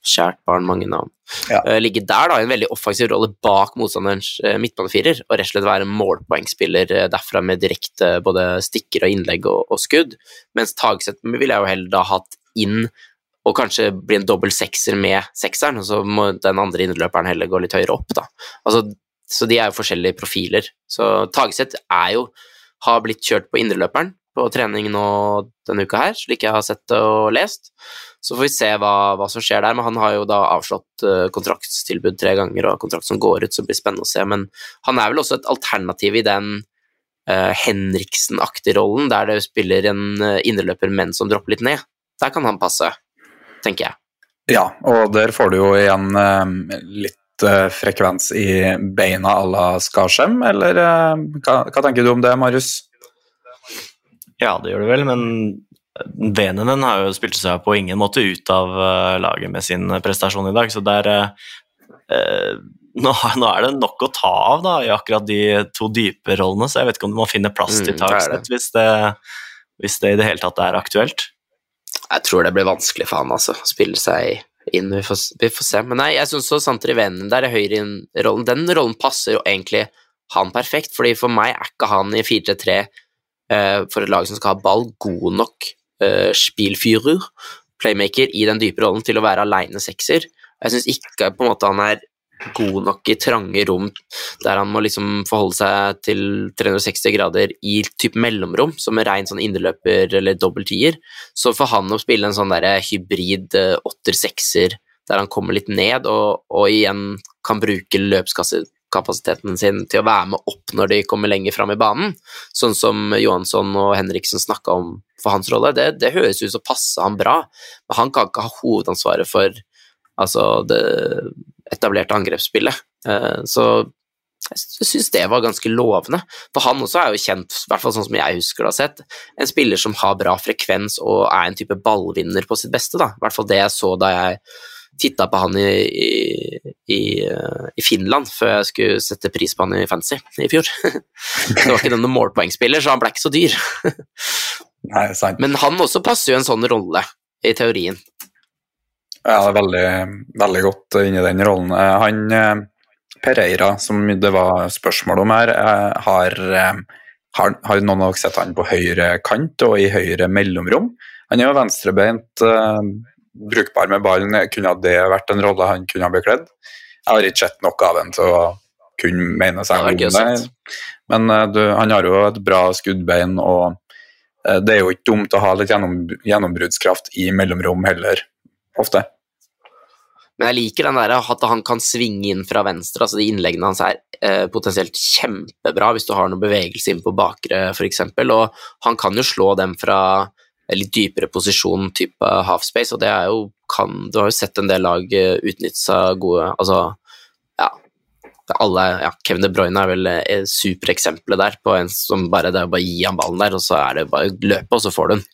Kjært barn, mange navn. Ja. Uh, ligge der, da, i en veldig offensiv rolle bak motstanderens uh, midtbanefirer, og rett og slett være en målpoengspiller uh, derfra med direkte både stikker og innlegg og, og skudd. Mens Tagseth ville jeg jo heller da hatt inn og kanskje bli en dobbel sekser med sekseren, og så må den andre innløperen heller gå litt høyere opp, da. Altså, så de er jo forskjellige profiler. Så Tageseth er jo har blitt kjørt på indreløperen på trening nå denne uka her, slik jeg har sett og lest. Så får vi se hva, hva som skjer der, men han har jo da avslått uh, kontraktstilbud tre ganger og kontrakt som går ut, så det blir spennende å se. Men han er vel også et alternativ i den uh, Henriksen-aktige rollen, der det spiller en uh, indreløper, men som dropper litt ned. Der kan han passe tenker jeg. Ja, og der får du jo igjen uh, litt eh, frekvens i beina à la Skarsheim, eller eh, hva, hva, tenker du om det, Marius? Ja, det gjør det vel, men Venenen har jo spilt seg på ingen måte ut av laget med sin prestasjon i dag, så der eh, nå, <laughs> nå, er det nok å ta av da, i akkurat de to dype rollene, så jeg vet ikke om du må finne plass til mm, hvis, hvis det i det hele tatt er aktuelt. Jeg tror det blir vanskelig for han, altså. å Spille seg inn. Vi får, vi får se. Men nei, jeg syns Santri Venen der er høyre inn rollen. Den rollen passer jo egentlig han perfekt, fordi for meg er ikke han i 4-3-3 uh, eh, for et lag som skal ha ball, god nok uh, spillfyrer, playmaker, i den dype rollen til å være aleine sekser. Jeg syns ikke på en måte han er god nok i trange rom der han må liksom forholde seg til 360 grader i type mellomrom, som en rein sånn indreløper eller dobbelttier. Så for han å spille en sånn der hybrid eh, åtter-sekser der han kommer litt ned og, og igjen kan bruke løpskapasiteten sin til å være med opp når de kommer lenger fram i banen, sånn som Johansson og Henriksen snakka om for hans rolle, det, det høres ut som passer han bra, men han kan ikke ha hovedansvaret for altså det etablerte angrepsspillet. Eh, så jeg syns det var ganske lovende. For han også er jo kjent, i hvert fall sånn som jeg husker det har sett, en spiller som har bra frekvens og er en type ballvinner på sitt beste. da. I hvert fall det jeg så da jeg titta på han i, i, i, eh, i, Finland før jeg skulle sette pris på han i Fancy i fjor. <laughs> det var ikke denne målpoengspiller, så han ble ikke så dyr. <laughs> Nei, sant. Men han også passer jo en sånn rolle, i teorien. Ja, det veldig, veldig godt inni den rollen. Eh, han eh, Pereira, som det var spørsmål om her, har, har, har noen av dere sett han på høyre kant og i høyre mellomrom? Han er jo venstrebeint, brukbar med ballen. Kunne det vært en rolle han kunne ha bekledd? Jeg har ikke sett noe av ham til å kunne mene seg om det. Men du, han har jo et bra skuddbein, og det er jo ikke dumt å ha litt gjennom, gjennombruddskraft i mellomrom heller ofte. Men jeg liker den der at han kan svinge inn fra venstre. altså De innleggene hans er eh, potensielt kjempebra hvis du har noe bevegelse inn på bakre f.eks. Og han kan jo slå dem fra litt dypere posisjon, type halfspace, og det er jo kan, Du har jo sett en del lag eh, utnytte seg gode Altså, ja, alle, ja, Kevin De Bruyne er vel eh, supereksempelet der, på en som bare det er bare å gi han ballen der, og så er det bare å løpe, og så får du den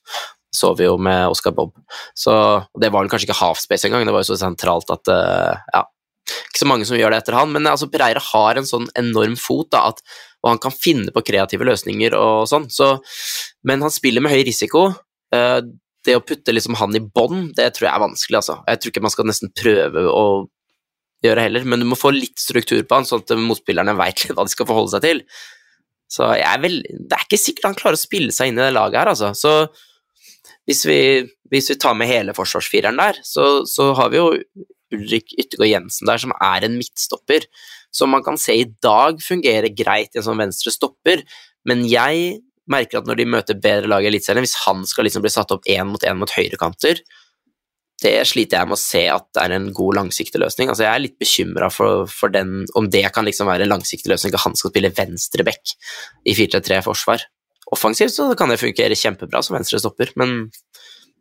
så vi jo med Oscar Bob. Så det var vel kanskje ikke halfspace engang, det var jo så sentralt at uh, ja, ikke så mange som gjør det etter han, men altså, Pereira har en sånn enorm fot, da, at, og han kan finne på kreative løsninger og sånn, så, men han spiller med høy risiko. Uh, det å putte liksom han i bånd, det tror jeg er vanskelig, altså. Jeg tror ikke man skal nesten prøve å gjøre heller, men du må få litt struktur på han, sånn at motspillerne veit <laughs> hva de skal forholde seg til. Så vel, det er ikke sikkert han klarer å spille seg inn i det laget her, altså. Så hvis vi, hvis vi tar med hele forsvarsfireren der, så, så har vi jo Ulrik Yttergård Jensen der, som er en midtstopper, som man kan se i dag fungerer greit i en sånn venstre stopper, men jeg merker at når de møter bedre lag i Eliteserien, hvis han skal liksom bli satt opp én mot én mot høyrekanter, det sliter jeg med å se at det er en god langsiktig løsning. Altså, jeg er litt bekymra for, for, den, om det kan liksom være en langsiktig løsning, at han skal spille venstre back i 4-3-3 forsvar offensivt så kan det fungere kjempebra som venstre stopper, men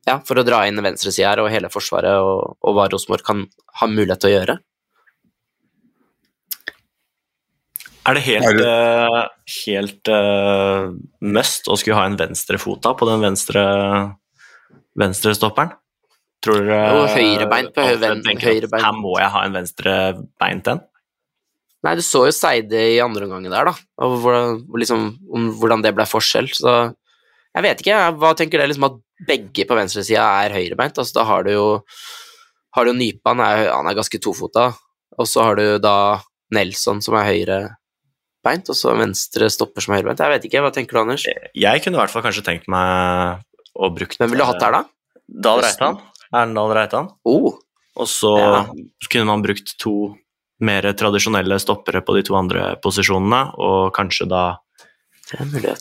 ja, for å dra inn venstresida her og hele forsvaret, og, og hva Rosenborg kan ha mulighet til å gjøre. Er det helt, Er eh, helt uh, must å skulle ha en venstrefota på den venstre venstrestopperen? Tror dere uh, høyrebeint på Alfred høyrebeint. Her må jeg ha en venstrebeint en? Nei, du så jo Seide i andre omgang der, da, og hvordan, liksom, om hvordan det ble forskjell, så jeg vet ikke, hva tenker dere liksom at begge på venstresida er høyrebeint? Altså, da har du jo har du Nypan, er, han er ganske tofota, og så har du da Nelson som er høyrebeint, og så venstre stopper som høyrebeint. Jeg vet ikke, hva tenker du, Anders? Jeg kunne i hvert fall kanskje tenkt meg å bruke Hvem ville du hatt der, da? Dahl Reitan. Erlendal Reitan. Oh, Og så Ja. kunne man brukt to mer tradisjonelle stoppere på de to andre posisjonene, og kanskje da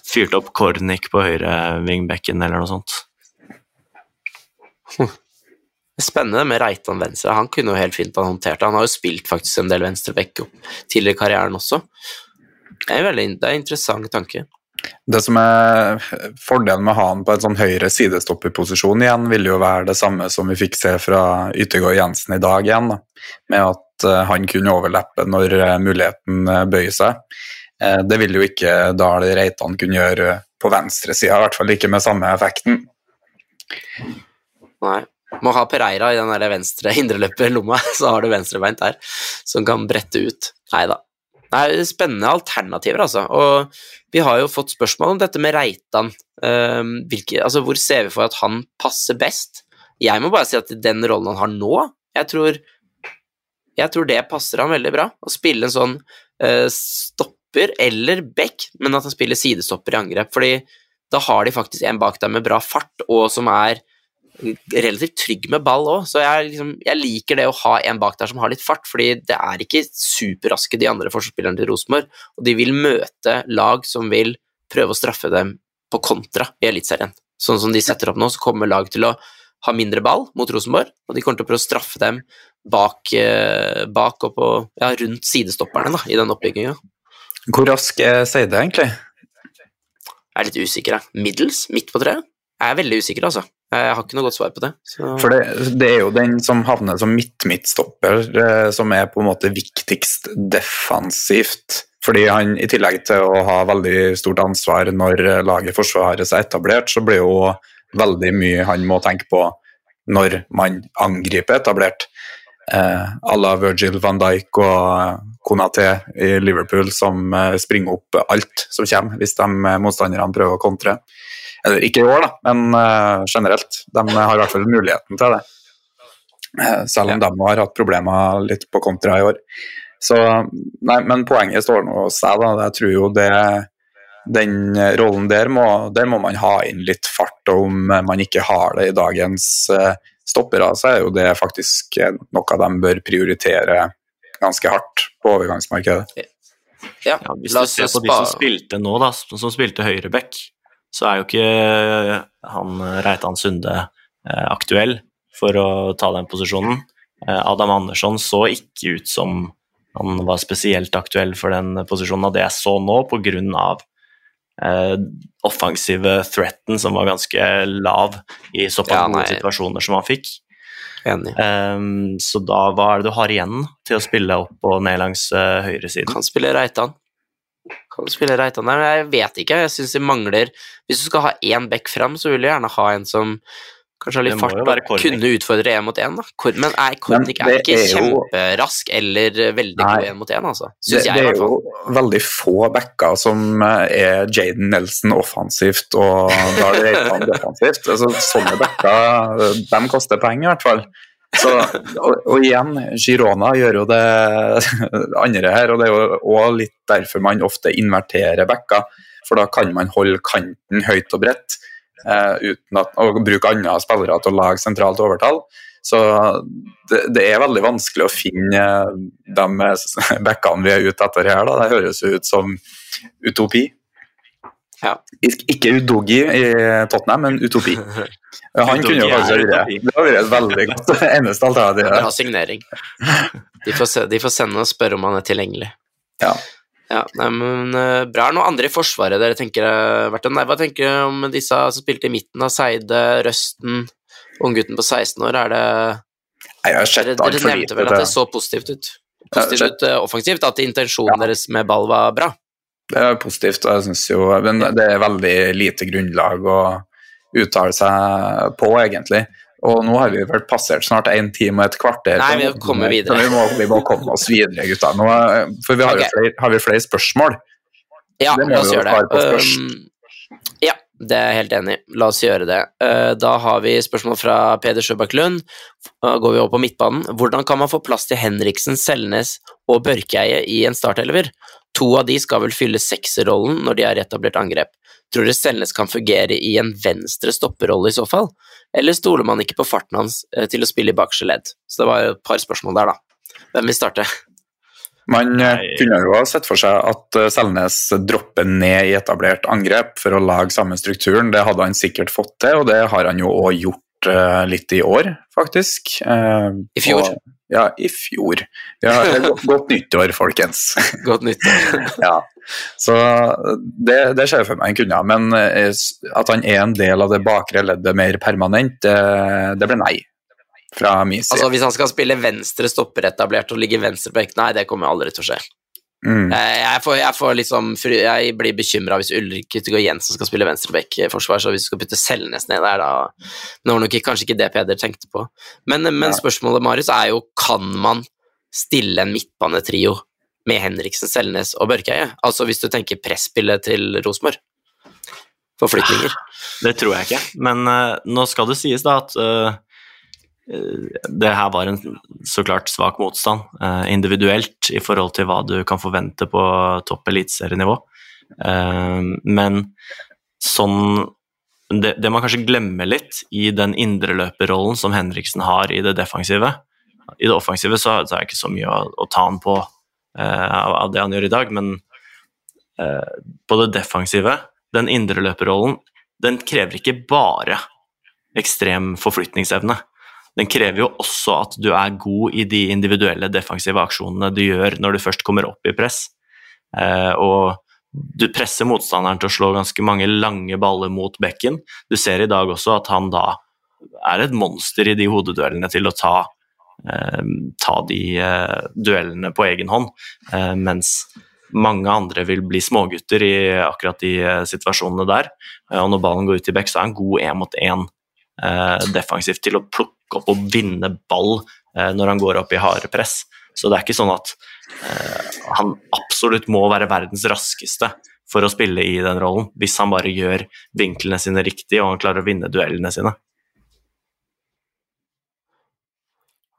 fyrt opp Kornik på høyre vingbekken eller noe sånt. Det <laughs> Spennende med Reitan venstre. Han kunne jo helt fint ha håndtert det. Han har jo spilt faktisk en del venstrebekk opp tidligere i karrieren også. Det er, en veldig, det er en interessant tanke. Det som er fordelen med å ha han på en sånn høyre sidestopperposisjon igjen, vil jo være det samme som vi fikk se fra Yttergård Jensen i dag igjen, da. med at eh, han kunne overleppe når eh, muligheten eh, bøyer seg. Det vil jo ikke Dahl Reitan kunne gjøre på venstresida, i hvert fall ikke med samme effekten. Nei. Må ha Pereira i den der venstre indreløperlomma, <laughs> så har du venstrebeint der, som kan brette ut. Nei da. Er spennende alternativer, altså. Og vi har jo fått spørsmål om dette med Reitan. Ehm, hvilke, altså, hvor ser vi for at han passer best? Jeg må bare si at den rollen han har nå, jeg tror, jeg tror det passer han veldig bra. Å spille en sånn uh, stopper eller back, men at han spiller sidestopper i angrep. Fordi da har de faktisk en bak deg med bra fart, og som er relativt trygg med ball òg, så jeg, liksom, jeg, liker det å ha en bak der som har litt fart, fordi det er ikke superraske de andre forsvarsspillerne til Rosenborg, og de vil møte lag som vil prøve å straffe dem på kontra i Eliteserien. Sånn som de setter opp nå, så kommer lag til å ha mindre ball mot Rosenborg, og de kommer til å prøve å straffe dem bak, eh, bak og på, ja, rundt sidestopperne da, i den oppbygginga. Hvor rask er Seide, egentlig? Jeg er litt usikker. Middels? Midt på treet? Jeg er veldig usikker, altså. Jeg har ikke noe godt svar på det. Så... For det, det er jo den som havner som midt-midtstopper, eh, som er på en måte viktigst defensivt. Fordi han i tillegg til å ha veldig stort ansvar når laget forsvarer seg etablert, så blir jo veldig mye han må tenke på når man angriper etablert. Eh, à la Virgil van Dijk og Konaté i Liverpool som eh, springer opp alt som kommer hvis de eh, motstanderne prøver å kontre. Eller ikke i år, da, men eh, generelt. De har i hvert fall muligheten til det. Eh, selv om de har hatt problemer litt på kontra i år. Så, nei, men poenget står nå hos deg. Jeg tror jo det den rollen der må, der må man ha inn litt fart, og om man ikke har det i dagens eh, stoppere, så er jo det faktisk noe de bør prioritere ganske hardt på overgangsmarkedet. Ja, Ja, hvis du ser på de som spilte nå, da, som som spilte høyreback, så er jo ikke han Reitan Sunde eh, aktuell for å ta den posisjonen. Eh, Adam Andersson så ikke ut som han var spesielt aktuell for den posisjonen av det jeg så nå, pga. Eh, offensive threaten som var ganske lav i såpass Ja, gode situasjoner som han fikk. Enig. Ehm, så da, hva er det du har igjen til å spille opp og ned langs uh, høyresiden? Kan spille Reitan. Kan spille Reitan der, men jeg vet ikke. Jeg syns de mangler Hvis du skal ha én back fram, så vil du gjerne ha en som kanskje har litt fart og kunne utfordre én mot én. men er Kornik er det ikke er jo- kjemperask eller veldig Nei. god én mot én, altså. Det, Syns jeg, i er hvert fall. jo veldig få backer som eh, er Jaden Nelson offensivt og Dahl Reitan defensivt. Altså, sånne backer eh, de koster penger, i hvert fall. Så, og, og igjen, Girona gjør jo det <laughs> andre her, og det er jo også litt derfor man ofte inverterer backer. For da kan man holde kanten høyt og bredt eh, uten at, og bruke andre spillere til å lage sentralt overtall. Så det, det er veldig vanskelig å finne de backene vi er ute etter her. Da. Det høres ut som utopi. Ja. Ikke udogi i Tottenham, men utopi. <laughs> Han kunne jo kanskje vært det. Det hadde vært et veldig godt <laughs> eneste alternativ. Bra signering. De får, se, de får sende og spørre om han er tilgjengelig. Ja. Ja, nei, men eh, Bra. Er det noen andre i Forsvaret dere tenker er verdt Nei, Hva tenker dere om disse som spilte i midten av Seide, Røsten, unggutten på 16 år, er det Jeg har sett Dere, dere nevnte vel at det så positivt ut? Positivt ut eh, offensivt, at intensjonen Ja. deres med ball var bra? Det er positivt, og jeg syns jo Men det er veldig lite grunnlag å uttale seg på, egentlig. Og nå har vi vel passert snart en time og et kvarter. Nei, vi må komme videre. Vi må, vi må komme oss videre, gutta. Nå, for vi har, okay. jo flere, har vi flere spørsmål. Ja, la oss gjøre det. Um, ja, det er jeg helt enig i. La oss gjøre det. Uh, da har vi spørsmål fra Peder Sjøbakk Lund. Da går vi over på midtbanen. Hvordan kan man få plass til Henriksen, Selnes og Børkeie i en startelver? To av de skal vel fylle sekserrollen når de har etablert angrep. Tror dere Selnes kan fungere i en venstre stopperrolle i så fall? Eller stoler man ikke på farten hans eh, til å spille i bakerste ledd? Så det var et par spørsmål der, da. Hvem vil starte? Man eh, Nei. kunne jo ha sett for seg at eh, Selnes dropper ned i etablert angrep for å lage samme strukturen. Det hadde han sikkert fått til, og det har han jo òg gjort litt i år, faktisk. I fjor? Og, ja, i fjor. Ja, godt, nyttår, folkens. <laughs> Godt nyttår. <laughs> ja. Så det, det ser for meg han kunne men eh, at han er en del av det bakre leddet mer permanent, det, det blir nei. Fra min side. Altså, hvis han skal spille venstre stopper etablert og ligge venstre på bekk, nei, det kommer aldri til å skje. Mm. Jeg, jeg, får, jeg, får liksom, jeg blir bekymra hvis Ulrik Yttergård Jensen skal spille venstreback-forsvar, så hvis du skal putte Selnes ned der, da Nå var nok kanskje ikke det Peder tenkte på. Men, men spørsmålet, Marius, er jo kan man stille en midtbanetrio med Henriksen, Selnes og Børkeie? Altså hvis du tenker presspillet til Rosenborg? Forflytninger. Det tror jeg ikke, men uh, nå skal det sies da at eh, eh, det her var en så klart svak motstand eh, individuelt i forhold til hva du kan forvente på topp eliteserienivå. Eh, men sånn det, det man kanskje glemmer litt i den indreløperrollen som Henriksen har i det defensive I det offensive så, så er det ikke så mye å, å ta han på eh, av, av det han gjør i dag, men på det defensive, den indreløperrollen, den krever ikke bare ekstrem forflytningsevne. Den krever jo også at du er god i de individuelle defensive aksjonene du gjør når du først kommer opp i press. Eh, og du presser motstanderen til å slå ganske mange lange baller mot bekken. Du ser i dag også at han da er et monster i de hodeduellene til å ta, eh, ta de eh, duellene på egen hånd, mens mange andre vil bli smågutter i akkurat de situasjonene der. Og når ballen går ut i bekk, så er han god én mot én defensivt til å plukke opp og vinne ball eh, når han går opp i harde press. Så det er ikke sånn at eh, han absolutt må være verdens raskeste for å spille i den rollen, hvis han bare gjør vinklene sine riktig og han klarer å vinne duellene sine.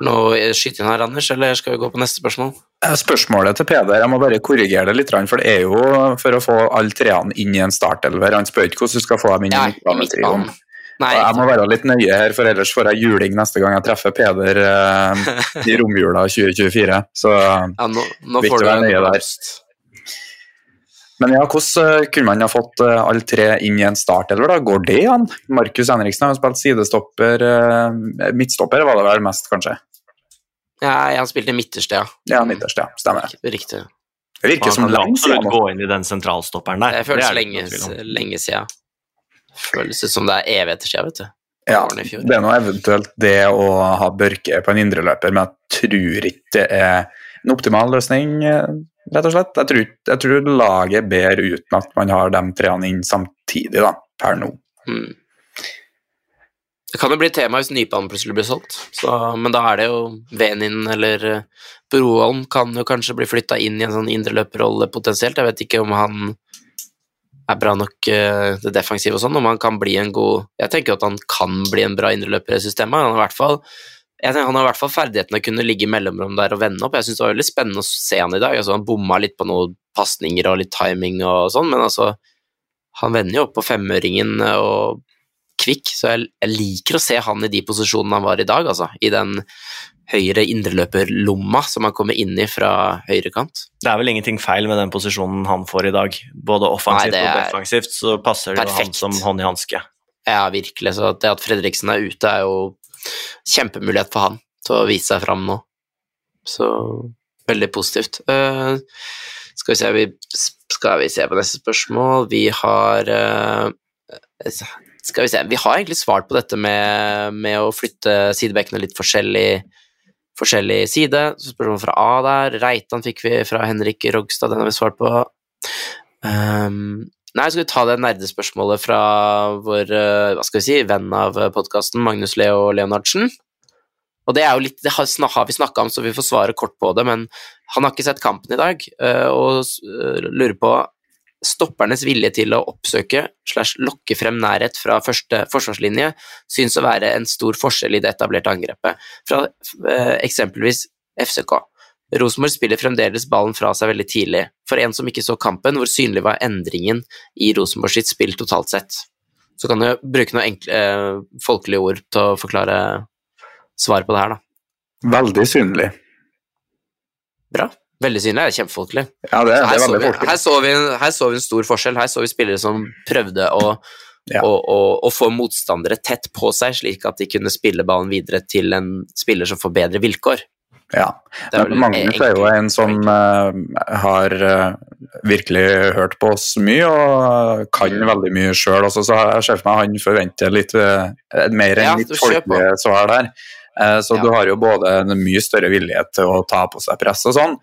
Nå skyter inn her, Anders, eller skal vi gå på neste spørsmål? Eh, Spørsmålet til Peder, jeg må bare korrigere det litt, for det er jo for å få alle treene inn i en startelver. Han spør ikke hvordan du skal få dem inn i i midtbanetrioen. Nei, Jeg må være litt nøye her, for ellers får jeg juling neste gang jeg treffer Peder eh, i <laughs> romjula 2024. Så, ja, nå, nå får du være en nøye der. men ja, hvordan eh, kunne man ha fått eh, alle tre inn i en startelver? da? Går det an? Markus Henriksen har jo spilt sidestopper, eh, midtstopper var det vel mest, kanskje? Ja, han spilte midterste, ja. Ja, midterste, ja. Stemmer. Riktig. Det virker som langt siden. nå. gå inn i den sentralstopperen der. Det føles det lenge, lenge siden. Føles ut som det er evigheter siden, vet du. Ja, det er nå eventuelt det å ha Børke på en indreløper, men jeg tror ikke det er en optimal løsning, rett og slett. Jeg tror, jeg tror laget ber uten at man har de treene inn samtidig, da, per nå. Mm. Det kan jo bli tema hvis Nypan plutselig blir solgt, så, men da er det jo Venin eller eh, Broholm kan jo kanskje bli flytta inn i en sånn indreløperrolle potensielt. Jeg vet ikke om han er bra nok eh, det defensive og sånn, om han kan bli en god Jeg tenker at han kan bli en bra indreløper i systemet. Han har i hvert fall han har i hvert fall ferdigheten å kunne ligge i mellomrom der og vende opp. Jeg syns det var veldig spennende å se han i dag. Altså, han bomma litt på noen pasninger og litt timing og sånn, men altså Han vender jo opp på femøringen og kvikk, så jeg, jeg liker å se han i de posisjonene han var i dag, altså. I den høyre indreløperlomma som han kommer inn i fra høyrekant. Det er vel ingenting feil med den posisjonen han får i dag. Både offensivt Nei, og defensivt så passer det jo han som hånd i hanske. Ja, virkelig. Så det at Fredriksen er ute, er jo kjempemulighet for han til å vise seg fram nå. Så veldig positivt. Uh, skal vi se vi, Skal vi se på neste spørsmål Vi har uh, Skal vi se Vi har egentlig svart på dette med, med å flytte sidebekkene litt forskjellig, forskjellig side. Så spørsmål fra A der. Reitan fikk vi fra Henrik Rogstad, den har vi svart på. Um, nei, skal vi ta det nerdespørsmålet fra vår uh, hva skal vi si, venn av podkasten, Magnus Leo Leonardsen? Og det, er jo litt, det har, vi snakka om, så vi får svare kort på det, men han har ikke sett kampen i dag, uh, og uh, lurer på stoppernes vilje til å oppsøke slash lokke frem nærhet fra første forsvarslinje synes å være en stor forskjell i det etablerte angrepet, fra eh, eksempelvis FCK. Rosenborg spiller fremdeles ballen fra seg veldig tidlig. For en som ikke så kampen, hvor synlig var endringen i Rosenborg sitt spill totalt sett? Så kan du bruke noen enkle eh, folkelige ord til å forklare svaret på det her, da. Veldig synlig. Bra. Veldig synlig, det er kjempefolkelig. Ja, det, det er her, så vi, her, så vi, her så vi en stor forskjell. Her så vi spillere som prøvde å, Ja. å, å, å få motstandere tett på seg, slik at de kunne spille ballen videre til en spiller som får bedre vilkår. Ja. Magnus er jo en som uh, har uh, virkelig hørt på oss mye og kan veldig mye sjøl så jeg ser for meg han forventer litt uh, mer enn Ja, litt folkelige svar der. Så Ja. du har jo både en mye større villighet til å ta på seg press og sånn,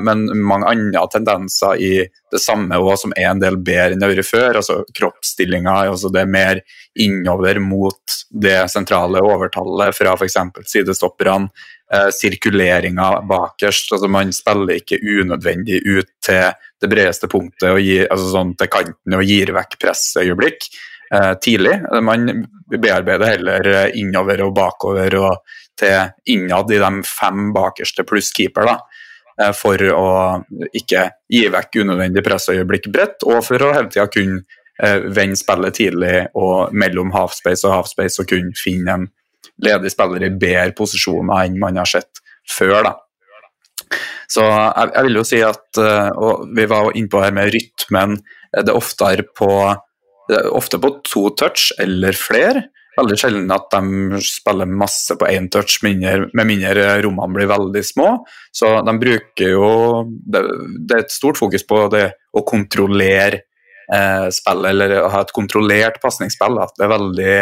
men mange andre tendenser i det samme også, som er en del bedre enn det har vært før. altså Kroppsstillinga, altså det er mer innover mot det sentrale overtallet fra f.eks. sidestopperne. Eh, sirkuleringa bakerst. altså Man spiller ikke unødvendig ut til det bredeste punktet og gir, altså sånn til kanten og gir vekk pressøyeblikk eh, tidlig. Man bearbeider heller eh, innover og bakover og til innad i de fem bakerste pluss keeper. da eh, for å ikke gi vekk unødvendig pressøyeblikk bredt, og for å hele tida kunne eh, vende spillet tidlig og mellom halfspace og halfspace og kunne finne en ledig spiller i bedre posisjoner enn man har sett før. da. Så jeg, jeg vil jo si at eh, og Vi var jo inne på her med rytmen. eh, Det er oftere på, ofte på to touch eller flere. Veldig sjelden at de spiller masse på én touch, med mindre rommene blir veldig små. Så de bruker jo Det, det er et stort fokus på det å kontrollere eh, spillet, eller å ha et kontrollert pasningsspill. At Det er veldig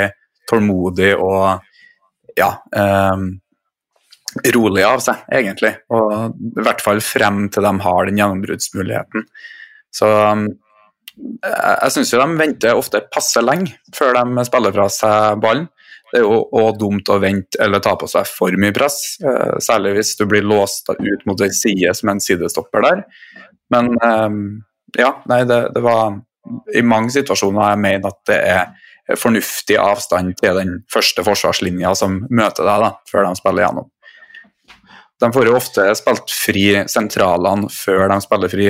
tålmodig og ja eh, rolig av seg, egentlig. Og I hvert fall frem til de har den gjennombruddsmuligheten. Så jeg, syns jo de venter ofte passe lenge før de spiller fra seg ballen. Det er jo også dumt å vente eller ta på seg for mye press, eh, særlig hvis du blir låst ut mot en side som en sidestopper der. Men um, ja, nei, det, det var i mange situasjoner jeg mener at det er fornuftig avstand til den første forsvarslinja som møter deg, da, før de spiller gjennom. De får jo ofte spilt fri sentralene før de spiller fri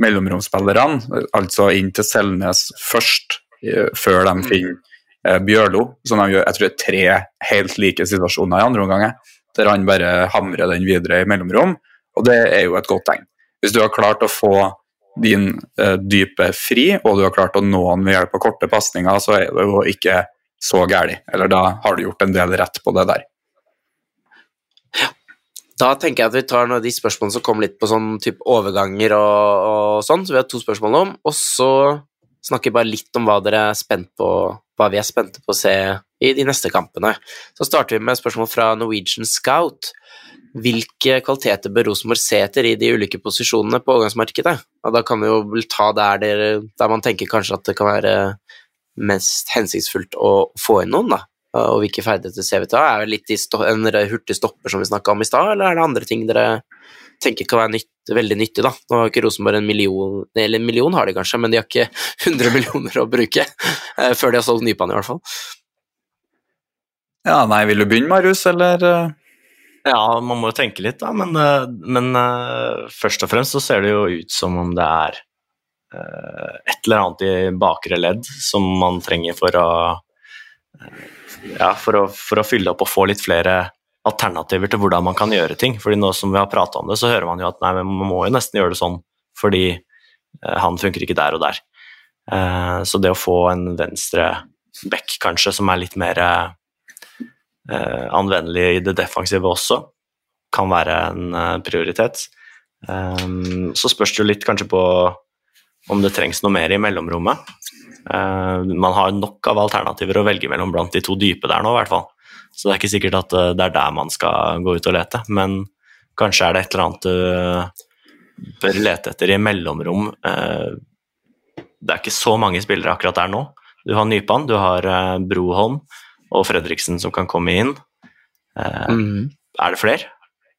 mellomromsspillerne, altså inn til Selnes først, eh, før de finner eh, Bjørlo. Som de gjør, jeg tror det er tre helt like situasjoner i andre omgang, der han bare hamrer den videre i mellomrom, og det er jo et godt tegn. Hvis du har klart å få din eh, dype fri, og du har klart å nå han ved hjelp av korte pasninger, så er det jo ikke så galt. Eller da har du gjort en del rett på det der. Da tenker jeg at vi tar noen av de spørsmålene som kom litt på sånn type overganger og, og sånn, så vi har to spørsmål om, og så snakker vi bare litt om hva dere er spent på, hva vi er spente på å se i de neste kampene. Så starter vi med spørsmål fra Norwegian Scout. Hvilke kvaliteter bør Rosenborg se etter i de ulike posisjonene på overgangsmarkedet? Og da kan vi jo ta der, der man tenker kanskje at det kan være mest hensiktsfullt å få inn noen, da. Og hvilke ferdigheter ser vi til? Er det litt i sto en hurtig stopper som vi snakka om i stad, eller er det andre ting dere tenker kan være nytt, veldig nyttig, da? Nå har ikke Rosenborg en million Eller en million har de kanskje, men de har ikke <laughs> 100 millioner å bruke eh, før de har solgt Nypan, i hvert fall. Ja, nei, vil du begynne, Marius, eller? eh? Ja, man må jo tenke litt, da, men, eh, men eh, først og fremst så ser det jo ut som om det er eh, et eller annet i bakre ledd som man trenger for å eh, ja, for å, for å fylle opp og få litt flere alternativer til hvordan man kan gjøre ting. Fordi nå som vi har prata om det, så hører man jo at nei, men man må jo nesten gjøre det sånn fordi eh, han funker ikke der og der. Eh, så det å få en venstre back kanskje som er litt mer eh, anvendelig i det defensive også, kan være en prioritet. Så spørs det jo litt kanskje på om det trengs noe mer i mellomrommet. Uh, man har nok av alternativer å velge mellom blant de to dype der nå, i hvert fall. Så det er ikke sikkert at uh, det er der man skal gå ut og lete, men kanskje er det et eller annet du bør lete etter i mellomrom. Det er ikke så mange spillere akkurat der nå. Du har Nypan, du har Broholm og Fredriksen som kan komme inn. Mm. Er det flere?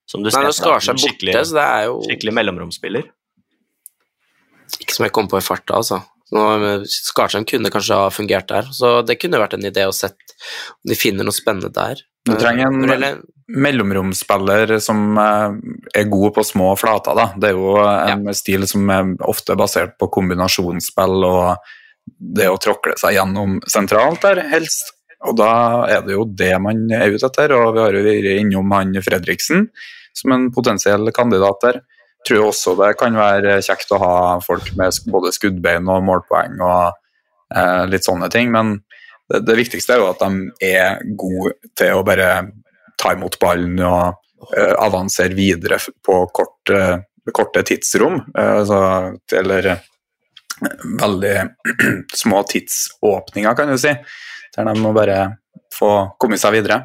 Som du Nei, nå skar seg borte, så det er jo Skikkelig mellomromsspiller. Ikke som jeg kom på i farta, altså. Skarsheim kunne kanskje ha fungert der, så det kunne vært en idé å sette om de finner noe spennende der. Du trenger en Eller, mellomromsspiller som eh, er god på små flater. Da. Det er jo en ja. stil som er ofte basert på kombinasjonsspill og det å tråkle seg gjennom sentralt der, helst. Og da er det jo det man er ute etter, og vi har jo vært innom han Fredriksen som en potensiell kandidat der tror også det kan være kjekt å ha folk med både skuddbein og målpoeng og eh, litt sånne ting, men det, det, viktigste er jo at de er gode til å bare ta imot ballen og eh, avansere videre på kort, eh, korte tidsrom, eh, altså, eller veldig <clears throat> små tidsåpninger, kan du si, der de må bare få kommet seg videre.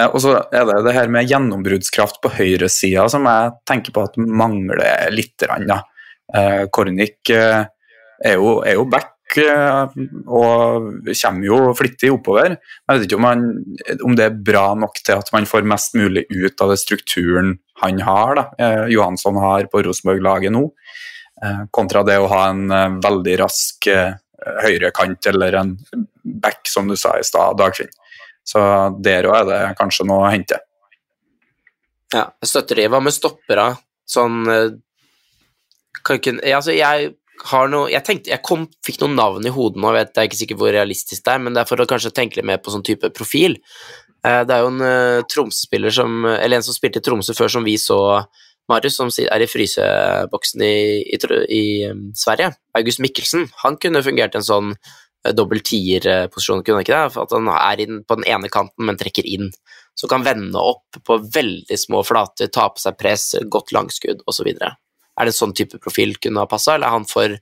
Eh, og så er det det her med gjennombruddskraft på høyresida som jeg tenker på at mangler litt. Eh, Kornik eh, er jo, er jo back og kommer jo flittig oppover. Jeg vet ikke om, han, om, det er bra nok til at man får mest mulig ut av det strukturen han har, da, Johansson har på Rosenborg-laget nå, kontra det å ha en veldig rask høyrekant eller en back, som du sa i stad, Dagfinn. Så der òg er det kanskje noe å hente. Ja, jeg støtter det. Hva med stoppere? Sånn eh, kan ikke, altså jeg har noe Jeg tenkte, jeg kom, fikk noen navn i hodet nå, vet jeg er ikke sikker hvor realistisk det er, men det er for å kanskje tenke litt mer på sånn type profil. Eh, det er jo en uh, Tromsø-spiller som Eller en som spilte i Tromsø før, som vi så, Marius, som er i fryseboksen i, i, i Sverige. August Mikkelsen. Han kunne fungert en sånn Eh, dobbel tier-posisjon, kunne han ikke det? At han er inn på den ene kanten, men trekker inn. Så kan vende opp på veldig små flater, ta på seg press, godt langskudd osv. Er det en sånn type profil kunne ha passa, eller er han for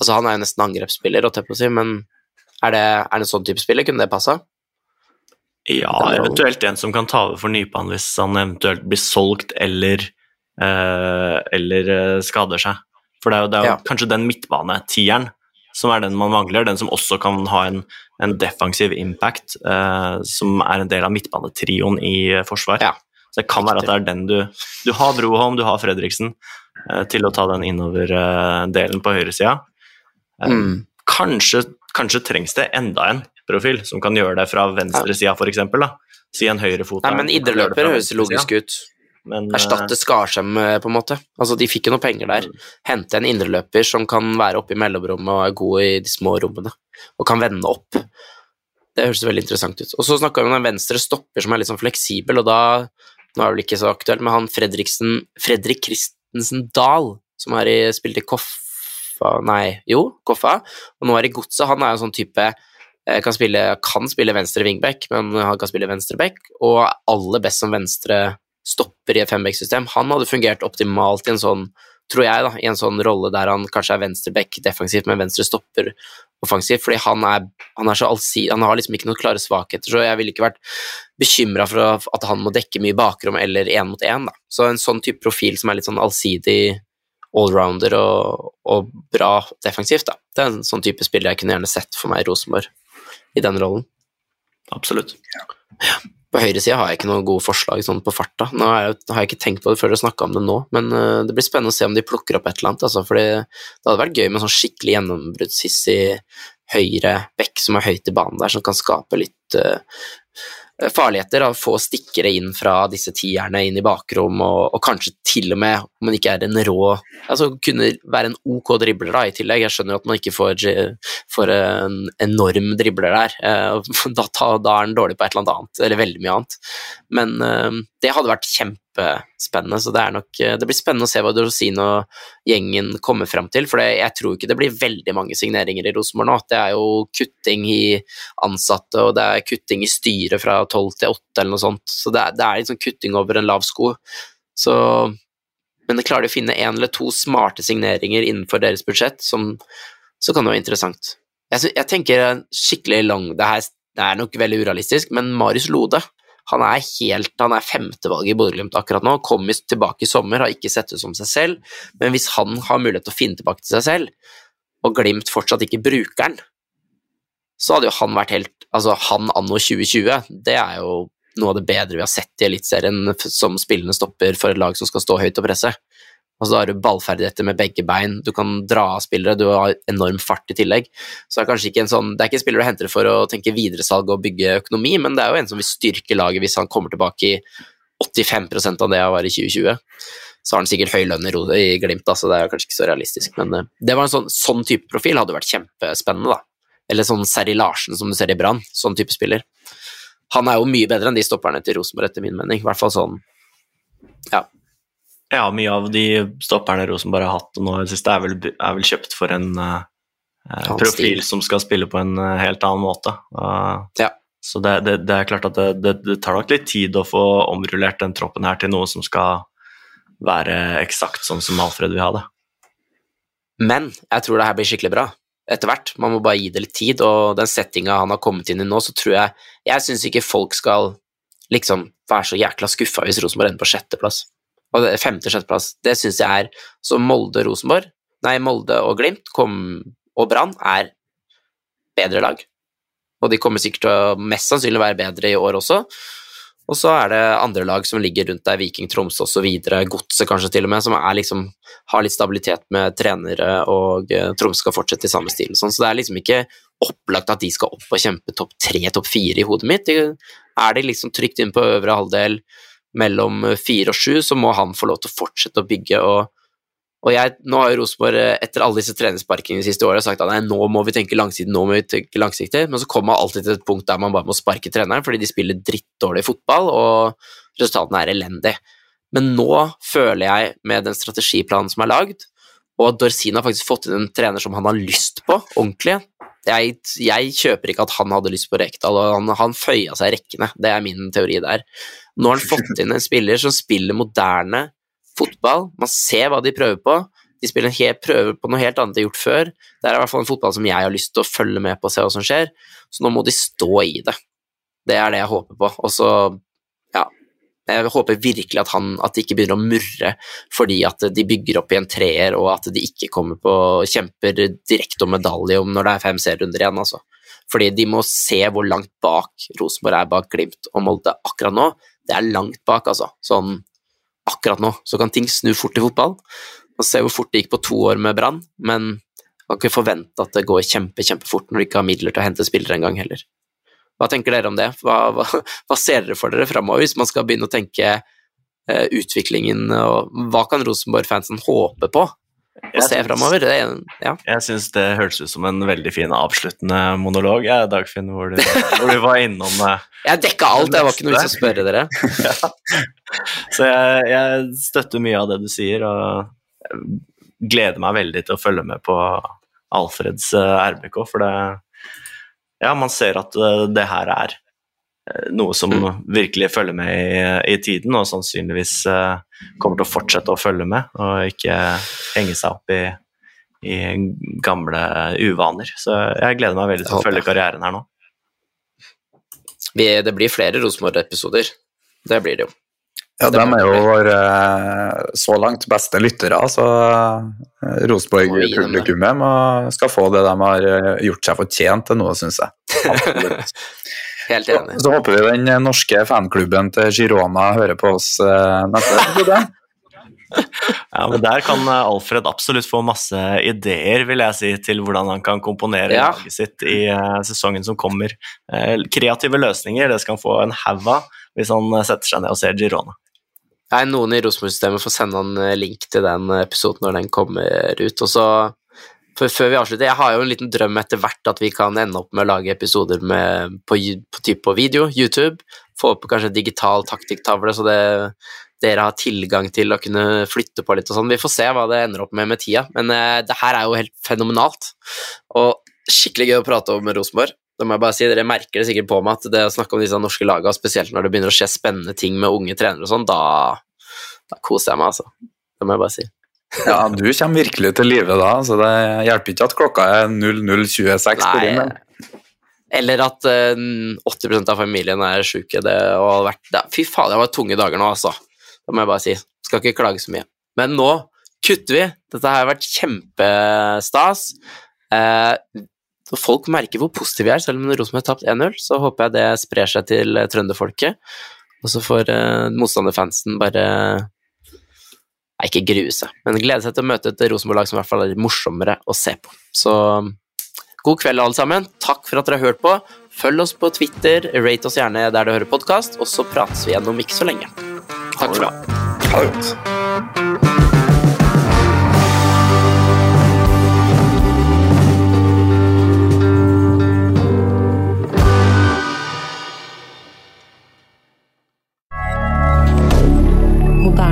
Altså, han er jo nesten angrepsspiller, si, men er det, er det en sånn type spiller? Kunne det passa? Ja, eventuelt en som kan ta over for Nypan hvis han eventuelt blir solgt eller, eh, eller eh, skader seg. For det er jo, det er jo ja. kanskje den midtbanetieren som er den man mangler. Den som også kan ha en, en defensiv impact, eh, som er en del av midtbanetrioen i eh, forsvar. Ja. Så det kan være at det er den du Du har Broholm, du har Fredriksen eh, til å ta den innover-delen eh, på høyresida. Eh, mm. Kanskje, kanskje trengs det enda en profil som kan gjøre det fra venstresida, f.eks. Si en høyrefot. Nei, men idreløper høres logisk ut. Men, Erstatte eh, Skarsheim, eh, på en måte. Altså, de fikk jo noe penger der. Hente en indreløper som kan være oppe i mellomrommet og er god i de små rommene, og kan vende opp. Det høres veldig interessant ut. Og så snakka vi om en venstre stopper som er litt sånn fleksibel, og da Nå er det vel ikke så aktuelt, men han Fredriksen Fredrik Christensen Dahl, som har spilt i Koffa Nei, jo, Koffa, og nå er i Godset, han er jo sånn type eh, kan spille, kan spille venstre wingback, men han kan spille venstre back, og aller best som venstre stopper i et femback-system. Han hadde fungert optimalt i en sånn, tror jeg, da, i en sånn rolle der han kanskje er venstreback defensivt, men venstre stopper offensivt, fordi han er, han er så allsidig, han har liksom ikke noen klare svakheter, så jeg ville ikke vært bekymra for at han må dekke mye bakrom eller én mot én. Så en sånn type profil som er litt sånn allsidig allrounder og, og, bra defensivt, da. Det er en sånn type spiller jeg kunne gjerne sett for meg i Rosenborg i den rollen. Absolutt. Ja. På høyresida har jeg ikke noe gode forslag sånn på farta. Nå har jeg, har jeg ikke tenkt på det før dere snakka om det nå, men uh, det blir spennende å se om de plukker opp et eller annet. Altså, fordi det hadde vært gøy med sånn skikkelig gjennombruddshissig høyre bekk som er høyt i banen der, som kan skape litt uh, farligheter. Å få stikkere inn fra disse tierne inn i bakrom, og, og, kanskje til og med, om man ikke er en rå altså Kunne være en ok dribler da, i tillegg. Jeg skjønner at man ikke får, får en enorm dribler der. Eh, <laughs> da, da, er den dårlig på et eller annet, eller veldig mye annet. Men eh, det hadde vært kjempespennende, så det, nok, det blir spennende å se hva Dorosino og gjengen kommer fram til. For jeg tror ikke det blir veldig mange signeringer i Rosenborg nå. Det er jo kutting i ansatte, og det er kutting i styret fra tolv til åtte eller noe sånt. Så det er, det er liksom kutting over en lav sko. Så Men klarer de å finne én eller to smarte signeringer innenfor deres budsjett, som, så kan det være interessant. Jeg, jeg tenker skikkelig lang det, her, det er nok veldig urealistisk, men Marius Lode han er helt, han er femtevalget i Bodø-Glimt akkurat nå, kommer tilbake i sommer, har ikke sett ut som seg selv, men hvis han har mulighet til å finne tilbake til seg selv, og Glimt fortsatt ikke bruker han, så hadde jo han vært helt Altså, han anno 2020, det er jo noe av det bedre vi har sett i Eliteserien som spillende stopper for et lag som skal stå høyt og presse. Altså, da har du ballferdigheter med begge bein, du kan dra av spillere, du har enorm fart i tillegg. Så det er kanskje ikke en sånn Det er ikke en spiller du henter for å tenke videresalg og bygge økonomi, men det er jo en som vil styrke laget hvis han kommer tilbake i 85% av det han var i 2020. Så har han sikkert høy lønn i, Glimt, da, så det er kanskje ikke så realistisk. Men eh, det var en sånn, sånn type profil hadde vært kjempespennende, da. Eller sånn Seri Larsen som du ser i Brann, sånn type spiller. Han er jo mye bedre enn de stopperne til Rosenborg, etter min mening. I hvert fall sånn Ja, mye av de stopperne Rosenborg har hatt nå i det siste, er vel, er vel kjøpt for en uh, profil som skal spille på en uh, helt annen måte. Uh, Ja. Så det, det, det er klart at det, det, det tar nok litt tid å få omrullert den troppen her til noe som skal være eksakt sånn som Alfred vil ha det. Men jeg tror det her blir skikkelig bra etter hvert. Man må bare gi det litt tid, og den settinga han har kommet inn i nå, så tror jeg Jeg syns ikke folk skal liksom være så jækla skuffa hvis Rosenborg ender på sjetteplass. Og femte-sjetteplass, det syns jeg er Så Molde-Rosenborg, nei, Molde og Glimt kom, og Brann er bedre lag. Og de kommer sikkert til å mest sannsynlig være bedre i år også. Og så er det andre lag som ligger rundt der, Viking, Tromsø osv., Godset kanskje til og med, som liksom, har litt stabilitet med trenere, og eh, Tromsø skal fortsette i samme stil. Sånn. Så det er liksom ikke opplagt at de skal opp og kjempe topp tre, topp fire i hodet mitt. Er de liksom trygt inn på øvre halvdel mellom eh, fire og sju, så må han få lov til å fortsette å bygge. og og jeg, nå har jo Rosenborg eh, etter alle disse trenersparkingene de siste årene sagt at nei, nå må vi tenke langsiktig, nå må vi tenke langsiktig, men så kommer man alltid til et punkt der man bare må sparke treneren fordi de spiller drittdårlig fotball, og resultatene er elendige. Men nå føler jeg, med den strategiplanen som er lagd, og at Dorsin har faktisk fått inn en trener som han har lyst på, ordentlig jeg, jeg kjøper ikke at han hadde lyst på Rekdal, og han, han føya seg rekkene. Det er min teori der. Nå har han <laughs> fått inn en spiller som spiller moderne fotball. Man ser hva de prøver på. De spiller en helt, prøver på noe helt annet de har gjort før. Det er i hvert fall en fotball som jeg har lyst til å følge med på og se hva som skjer. Så nå må de stå i det. Det er det jeg håper på. Og så, Jeg håper virkelig at, han, at de ikke begynner å murre fordi at de bygger opp i en treer, og at de ikke kommer på kjemper direkte om medalje om når det er fem serierunder igjen, altså. Fordi de må se hvor langt bak Rosenborg er bak Glimt og Molde akkurat nå. Det er langt bak, altså. Sånn akkurat nå. Så kan ting snu fort i fotball. Man ser hvor fort det gikk på to år med Brann, men man kan ikke forvente at det går kjempe, kjempefort når du ikke har midler til å hente spillere engang heller. Hva tenker dere om det? Hva, hva, hva ser dere for dere framover, hvis man skal begynne å tenke eh, utviklingen, og hva kan Rosenborg-fansen håpe på å se framover? Det er- Ja. Jeg syns det hørtes ut som en veldig fin avsluttende monolog, jeg, Dagfinn, hvor du, hvor du var innom eh, Jeg dekka alt, det var ikke noe vits å spørre dere. <laughs> Så jeg, jeg støtter mye av det du sier, og gleder meg veldig til å følge med på Alfreds eh, RBK, for det Ja, man ser at eh, det her er eh, noe som virkelig følger med i, i tiden, og sannsynligvis eh, kommer til å fortsette å følge med, og ikke henge seg opp i, i gamle uvaner. Så jeg gleder meg veldig til å følge karrieren her nå. Vi, det blir flere Rosenborg-episoder. Det blir det jo. Ja, de er jo våre eh, så langt beste lyttere, så eh, dem det. Rosenborg-publikummet skal få det de har eh, gjort seg fortjent til nå, syns jeg. Helt enig. Så håper vi den norske fanklubben til Girona hører på oss eh, neste episode. <laughs> Ja, men Der kan eh, Alfred absolutt få masse ideer vil jeg si, til hvordan han kan komponere Ja. laget sitt i eh, sesongen som kommer. Eh, kreative løsninger det skal han få en haug av hvis han eh, setter seg ned og ser Girona. Nei, noen i Rosenborg-systemet får sende en eh, link til den episoden når den kommer ut. Og så, før vi avslutter, jeg har jo en liten drøm etter hvert at vi kan ende opp med å lage episoder med, på, på, på video, YouTube. Få opp kanskje digital taktikktavle, så det, dere har tilgang til å kunne flytte på litt og sånn. Vi får se hva det ender opp med med tida, men eh, det her er jo helt fenomenalt. Og skikkelig gøy å prate om Rosenborg. Det må jeg bare si, Dere merker det sikkert på meg at det å snakke om disse norske lagene, spesielt når det begynner å skje spennende ting med unge trenere og sånn, da, da koser jeg meg, altså. Det må jeg bare si. <laughs> Ja, du kommer virkelig til live da, så det hjelper ikke at klokka er 00.26 på. Nei. Eller at uh, 80 av familien er sjuke. Det har vært det, Fy faen, det var tunge dager nå, altså. Det må jeg bare si. Skal ikke klage så mye. Men nå kutter vi. Dette har vært kjempestas. Eh, så folk merker hvor positive vi er, selv om Rosenborg har tapt 1-0. Så håper jeg det sprer seg til eh, trønderfolket. Og så får uh, motstanderfansen bare Nei, ikke grue seg, men glede seg til å møte et Rosenborg-lag som i hvert fall er morsommere å se på. Så god kveld, alle sammen. Takk for at dere har hørt på. Følg oss på Twitter, rate oss gjerne der du hører podkast, og så prates vi igjen om ikke så lenge. Takk for det.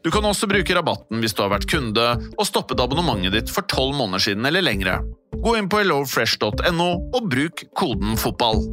Du kan også bruke rabatten hvis du har vært kunde og stoppet abonnementet ditt for tolv måneder siden eller lengre. Gå inn på hellofresh.no og bruk koden FOTBALL.